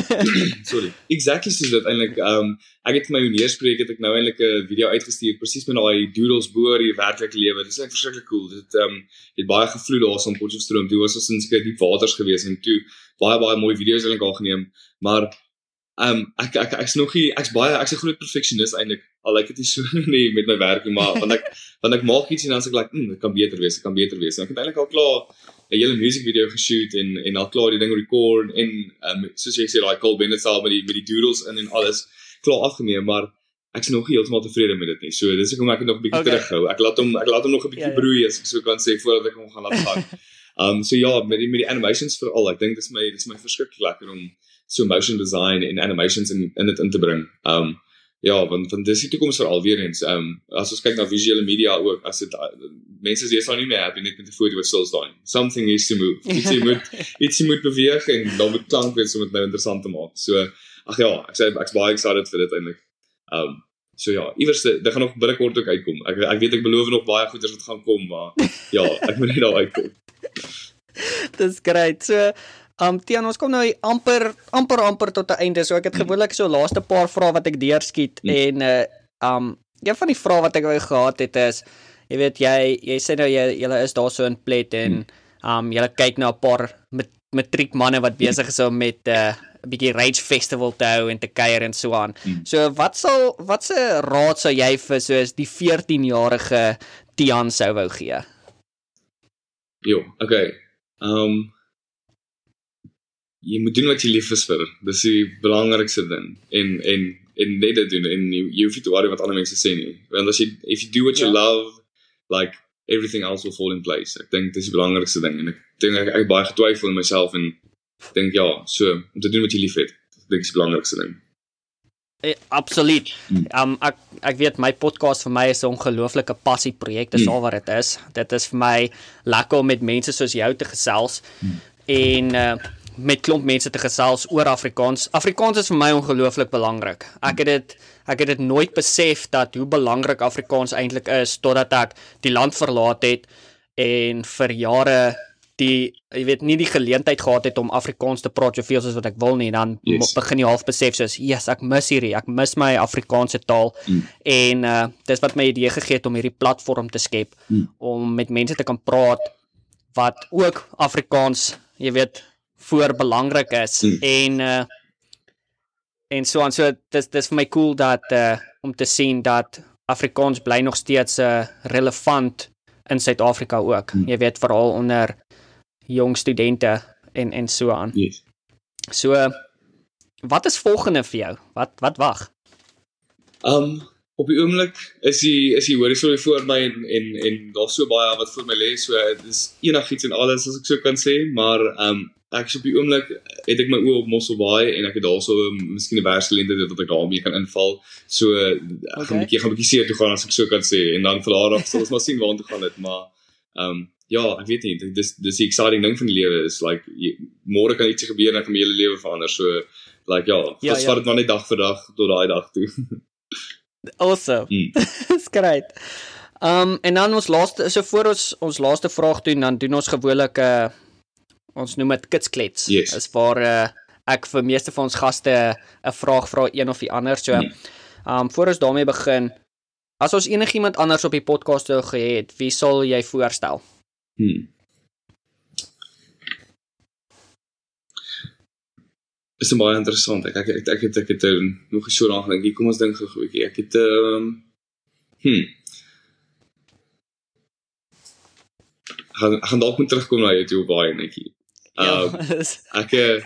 sorry. Exactly soos dit eintlik um ek het my neerspreek het ek nou eintlik 'n video uitgestuur presies met daai doodles bo oor die werklike lewe. Dit is net verskriklik cool. Dit um het baie gevloei daar so op Potchefstroom. Dit was so 'n skei diep waters gewees en toe baie baie mooi video's ek al geneem, maar um, ek ek ek's nog nie ek's baie ek's 'n groot perfeksionis eintlik. Al lyk dit nie so nie met my werk nie, maar want ek want ek maak iets en dan sê ek like, "Hm, dit kan beter wees, dit kan beter wees." En ek het eintlik al klaar 'n hele musiekvideo geshoot en en al klaar die ding record en ehm um, soos jy sê daai Cole Bennett sal met die met die doodles in en alles klaar afgeneem, maar ek's nog nie heeltemal tevrede met dit nie. So dis hoekom ek het nog 'n bietjie okay. terughou. Ek laat hom ek laat hom nog 'n bietjie ja, ja. broei as ek so kan sê voordat ek hom gaan laat gaan. Ehm um, so ja, met die met die animations veral. Ek dink dis my dis my verskriklik lekker om so motion design en animations in in dit in te bring. Um ja, want want dis die toekoms vir alweer eens. Um as ons kyk na visuele media ook, as dit uh, mense is sou nie meer happy net met 'n foto wat stil staan. Something is to move. Iets moet iets moet beweeg en dan moet klank wees om dit nou interessant te maak. So ag ja, ek sê ek's baie excited vir dit eintlik. Um so ja, iewers dit gaan nog binnekort ook uitkom. Ek ek weet ek beloof nog baie goeders wat gaan kom, maar ja, ek moet net daar uitkom. Dis great. So Um Tian, ons kom nou amper amper amper tot 'n einde. So ek het gewoonlik so laaste paar vrae wat ek deurskiet mm. en uh um een van die vrae wat ek wou gehad het is jy weet jy jy sê nou jy julle is daar so in plet en um julle kyk na 'n paar met matriek manne wat besig is om met 'n uh, bietjie rage festival te hou en te kuier en so aan. Mm. So wat sal wat se raad sou jy vir soos die 14-jarige Tian sou wou gee? Jo, okay. Um jy moet doen wat jy lief is vir. Dis die belangrikste ding. En en en net dit doen en jy, jy hoef nie te worry wat ander mense sê nie. Want as jy if you do what you yeah. Ja. love like everything else will fall in place. Ek dink dis die belangrikste ding en ek dink ek ek baie getwyfel in myself en dink ja, so om te doen wat jy liefhet. Ek dink dis die belangrikste ding. Eh, absoluut. Um ek ek weet my podcast vir my is 'n ongelooflike passie projek, dis hmm. al wat dit is. Dit is vir my lekker om met mense soos jou te gesels hmm. en uh met klomp mense te gesels oor Afrikaans. Afrikaans is vir my ongelooflik belangrik. Ek het dit ek het dit nooit besef dat hoe belangrik Afrikaans eintlik is totdat ek die land verlaat het en vir jare die jy weet nie die geleentheid gehad het om Afrikaans te praat soveel soos wat ek wil nie dan yes. begin jy half besef soos yes ek mis hierdie ek mis my Afrikaanse taal mm. en uh dis wat my idee gegee het om hierdie platform te skep mm. om met mense te kan praat wat ook Afrikaans jy weet voor belangrik is mm. en uh en so aan so dis dis vir my cool dat uh om te sien dat Afrikaans bly nog steeds uh, relevant in Suid-Afrika ook. Mm. Jy weet veral onder jong studente en en so aan. Yes. So wat is volgende vir jou? Wat wat wag? Um op die oomblik is die is die horison voor my en en en daar's so baie wat voor my lê. So dis enigiets en alles as ek so kan sê, maar um ek is op die oomblik het ek my oë op Mosselbaai en ek het daarso miskien 'n werksgeleenthede dat ek daarmee kan inval. So ek okay. gaan 'n bietjie gaan 'n bietjie seer toe gaan as ek so kan sê en dan van daar af sal ons maar sien waar toe gaan dit, maar um ja, ek weet nie, dis dis die exciting ding van die lewe is like môre kan iets gebeur en ek kan my hele lewe verander. So like ja, ja vas ja. vat dit maar net dag vir dag tot daai dag toe. awesome. Mm. Skryt. Um en dan ons laaste so voor ons ons laaste vraag doen dan doen ons gewoonlik 'n uh, ons noem dit kitsklets. Yes. Is waar uh, ek vir meeste van ons gaste 'n vraag vra een of die ander. So mm. um voor ons daarmee begin As ons enigiemand anders op die podcast sou gehad, wie sal jy voorstel? Hmm. Is baie interessant. Ek ek ek ek het ek het er nog so lank gedink. Kom ons dink gou 'n bietjie. Ek het ehm um, hm. gaan gaan dalk moet terugkom na jou baie netjie. Ehm um, ek eh,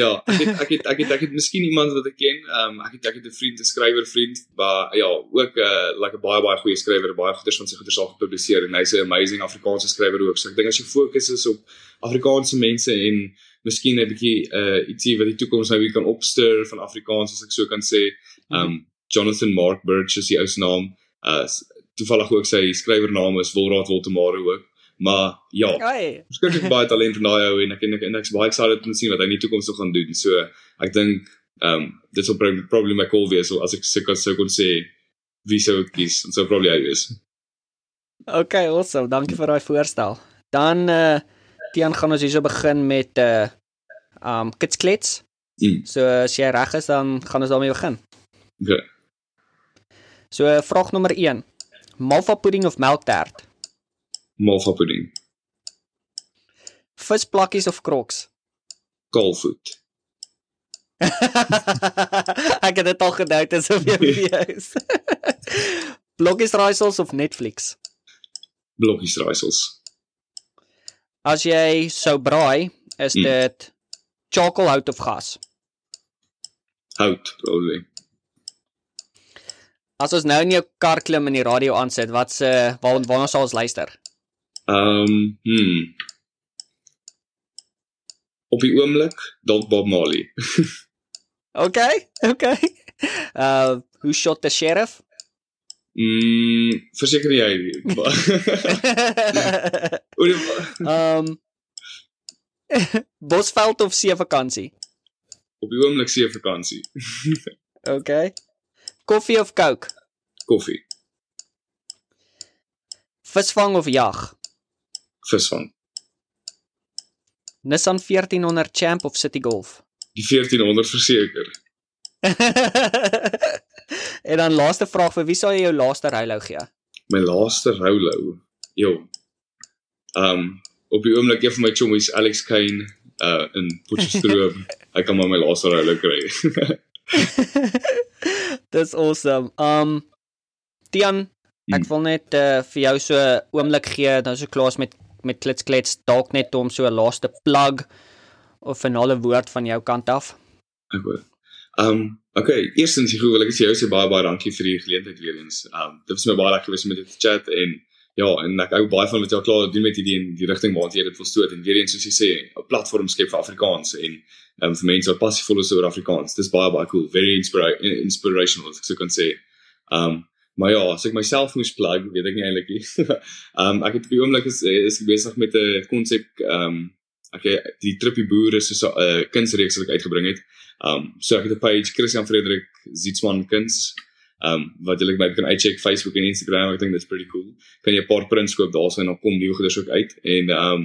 ja, ek het ek het ek het ek het miskien iemand wat ek ken. Ehm um, ek het ek het 'n vriend, 'n skrywer vriend, maar ja, ook 'n uh, like 'n baie baie goeie skrywer, baie goeders van sy goeders al gepubliseer en hy's 'n amazing Afrikaanse skrywer ook. So ek dink as jy fokus is op Afrikaanse mense en miskien 'n bietjie uh ietsie wat die toekoms nou weer kan opstuur van Afrikaans as ek so kan sê. Ehm um, Jonathan Mark Birch is die ou se naam. Uh toevallig ook sy skrywernaam is Wilraad Woltemare ook. Maar ja. Skryf ek baie talent in daai ou en ek en ek en ek's baie excited om te sien wat hy in die toekoms gaan doen. So ek dink ehm um, dit sou probably my call wees as ek sou kon sou kon sê wie sou ek kies sou probably hy wees. Okay, awesome. Dankie vir daai voorstel. Dan eh uh, Tian gaan ons hierso begin met 'n uh, eh, um kitsklets. Mm. So as jy reg is dan gaan ons daarmee begin. Okay. So vraag nommer 1. Malva pudding of melktert? Malva pudding. Visplakkies of kroks? Kalfoot. ek het dit al gedou het asof jy weet. Blokkies raaisels of Netflix? Blokkies raaisels. As jy sou braai, is hmm. dit charcoal hout of gas? Hout, probably. As ons nou in jou kar klim en die radio aansit, wat se waar waar ons sal ons luister? Ehm, um, hm. Op die oomblik dalk Bob Marley. okay, okay. Uh, who shot the sheriff? Mm, verseker jy. Ehm Bosveld of see vakansie? Op die oomblik see vakansie. okay. Koffie of Coke? Koffie. Visvang of jag? Visvang. Nissan 1400 Champ of City Golf? Die 1400 verseker. en dan laaste vraag vir wie sal jy jou laaste roulow gee? My laaste roulow. Jo. Um op die oomblik een van my chommies Alex Kane uh in Potchefstroom. Hy kan maar my laaste roulow kry. Dis awesome. Um Tian, ek hmm. wil net uh, vir jou so oomblik gee dan so klaar met met klitsklets dalk net om so 'n laaste plug of 'n finale woord van jou kant af. Ek hoor. Ehm okay, eerstens ek wil ek sê jou sê baie baie dankie vir die geleentheid weer eens. Ehm um, dit was my baie lekker om jou te chat en ja, en ek hou baie van wat jy al klaar doen met hierdie in die rigting waar jy dit wil stoot en weer eens soos jy sê, 'n platform skep vir Afrikaans en um, vir mense wat passievol is oor Afrikaans. Dis baie baie cool, very inspira inspirational as ek sou kan sê. Um maar ja, as ek myself moes plug, weet ek nie eintlik nie. um ek het op die oomblik is is besig met 'n konsep um ek die trippie boer is so 'n uh, kunsreeks wat ek uitgebring het. Um so ek het 'n page Christian Frederik Zietsman kuns um wat jy net kan uitcheck Facebook en Instagram ek dink dit's pretty cool kan jy 'n paar prints koop daarso en dan kom nuwe goeders ook uit en um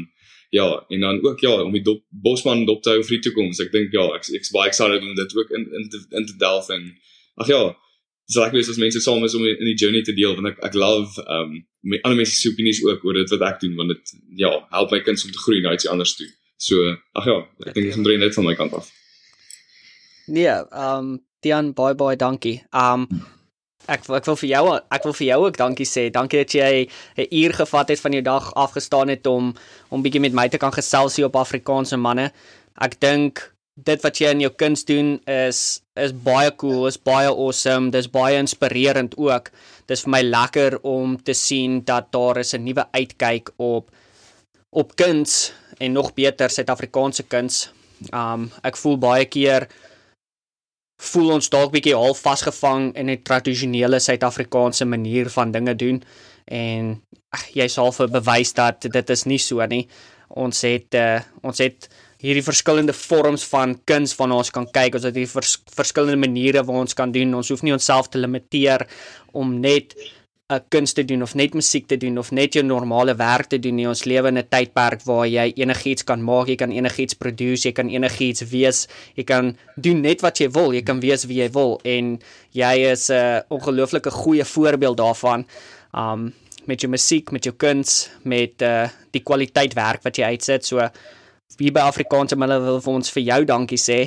ja en dan ook ja om die dop, bosman dop te hou vir die toekoms ek dink ja ek ek's baie excited om dit ook in in te, in te delf en ag ja dis lekker is as mense saam is om in die journey te deel want ek ek love um met ander mense se opinies ook oor dit wat ek doen want dit ja help my kinders om te groei na iets anders toe so ag ja ek dink dis omtrent net van my kant af Nee, um Dian, baie baie dankie. Um Ek ek wil vir jou ek wil vir jou ook dankie sê. Dankie dat jy 'n uur gevat het van jou dag afgestaan het om om bietjie met my te kan gesels hier op Afrikaanse manne. Ek dink dit wat jy in jou kuns doen is is baie cool, is baie awesome, dis baie inspirerend ook. Dis vir my lekker om te sien dat daar is 'n nuwe uitkyk op op kuns en nog beter Suid-Afrikaanse kuns. Um ek voel baie keer voel ons dalk bietjie half vasgevang in 'n tradisionele Suid-Afrikaanse manier van dinge doen en ag jy sal vir bewys dat dit is nie so nie. Ons het uh, ons het hierdie verskillende vorms van kuns van ons kan kyk. Ons het hier vers, verskillende maniere waar ons kan doen. Ons hoef nie onsself te limiteer om net 'n kuns te doen of net musiek te doen of net jou normale werk te doen nie. Ons lewe in 'n tydperk waar jy enigiets kan maak, jy kan enigiets produce, jy kan enigiets wees, jy kan doen net wat jy wil, jy kan wees wie jy wil en jy is 'n uh, ongelooflike goeie voorbeeld daarvan. Um met jou musiek, met jou kuns, met uh die kwaliteit werk wat jy uitsit. So hier by Afrikaanse Mille wil vir ons vir jou dankie sê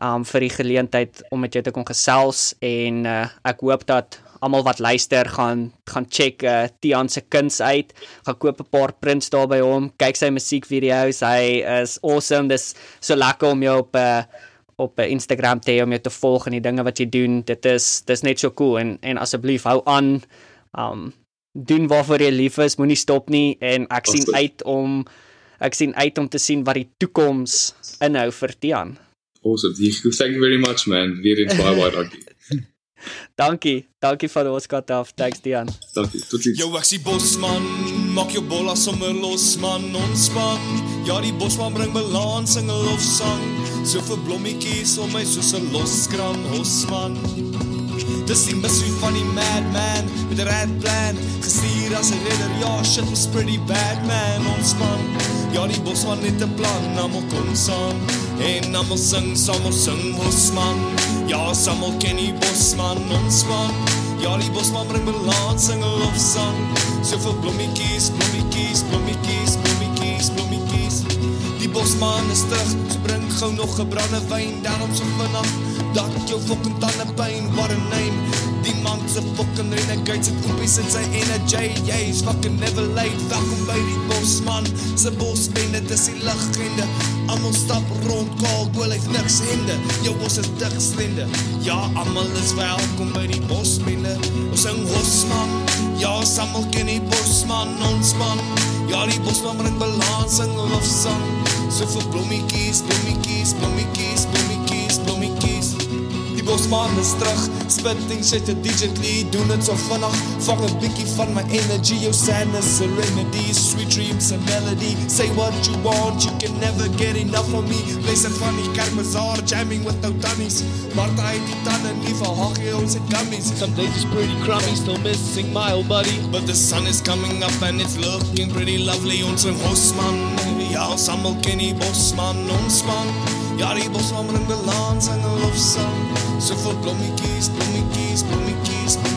um vir die geleentheid om met jou te kon gesels en uh, ek hoop dat almal wat luister gaan gaan check uh, Tian se kuns uit, gaan koop 'n paar prints daar by hom, kyk sy musiekvideo's, hy is awesome. Dis so lekker om jou op 'n uh, op 'n Instagram te hê om jou te volg en die dinge wat jy doen. Dit is dis net so cool en en asseblief hou aan. Um doen waarvoor jy lief is, moenie stop nie en ek sien uit om ek sien uit om te sien wat die toekoms inhou vir Tian. Awesome. Thank you very much man. Weer in baie baie dankie. dankie. Dankie vir ons kat af. Thanks Dian. Dankie. Totsiens. Jou eksie bosman, maak jou bolla sommer los man, ontspan. Ja, die bosman bring balans in 'n lofsang. So vir blommetjies om my soos 'n loskram hosman. Dis die missie van die madman met 'n red plan. Gestuur as 'n redder, ja, shit was pretty bad man, ontspan. Ja, die bosman het 'n plan, almal kom saam. En almal sing, almal sing bosman. Ja, almal ken die bosman, ontspan. Ja, die bosman bring balans in 'n lofsang. So vir blommetjies, blommetjies, blommetjies, blommetjies, blommetjies. Die bosman is terug, so bring gou nog 'n brandewyn daarom so vinnig dat jou fucking tande pyn, what a name. Die man se fucking renegade se oopies in sy energy. Jy's fucking never late. Welkom by die bosman. Se bosbende dis die legende. Almal stap rond kaal, goal hy niks hende. Jou bos is dik slende. Ja, almal is welkom by die bosbende. Ons sing bosman. Ja, almal ken die bosman, ons man. Ja, die bosman bring balans in lofsang. So vir blommetjies, blommetjies, blommetjies, blommetjies. Die bosman is terug, spitting shit to digitally, doen dit so vinnig. Vang 'n bietjie van my energy, your sadness, serenity, sweet dreams and melody. Say what you want, you can never get enough of me. Place it funny, Karmazar, jamming with the tunnies. Martha het die tanden nie vir haggie ons het gummies. Some days it's pretty crummy, still missing my old buddy. But the sun is coming up and it's looking pretty lovely. Ons een bosman, ja, ons allemaal ken die bosman, ons man. Ja, die bosman bring balans 'n lofsang. So vir blommetjies, blommetjies, blommetjies, blommetjies.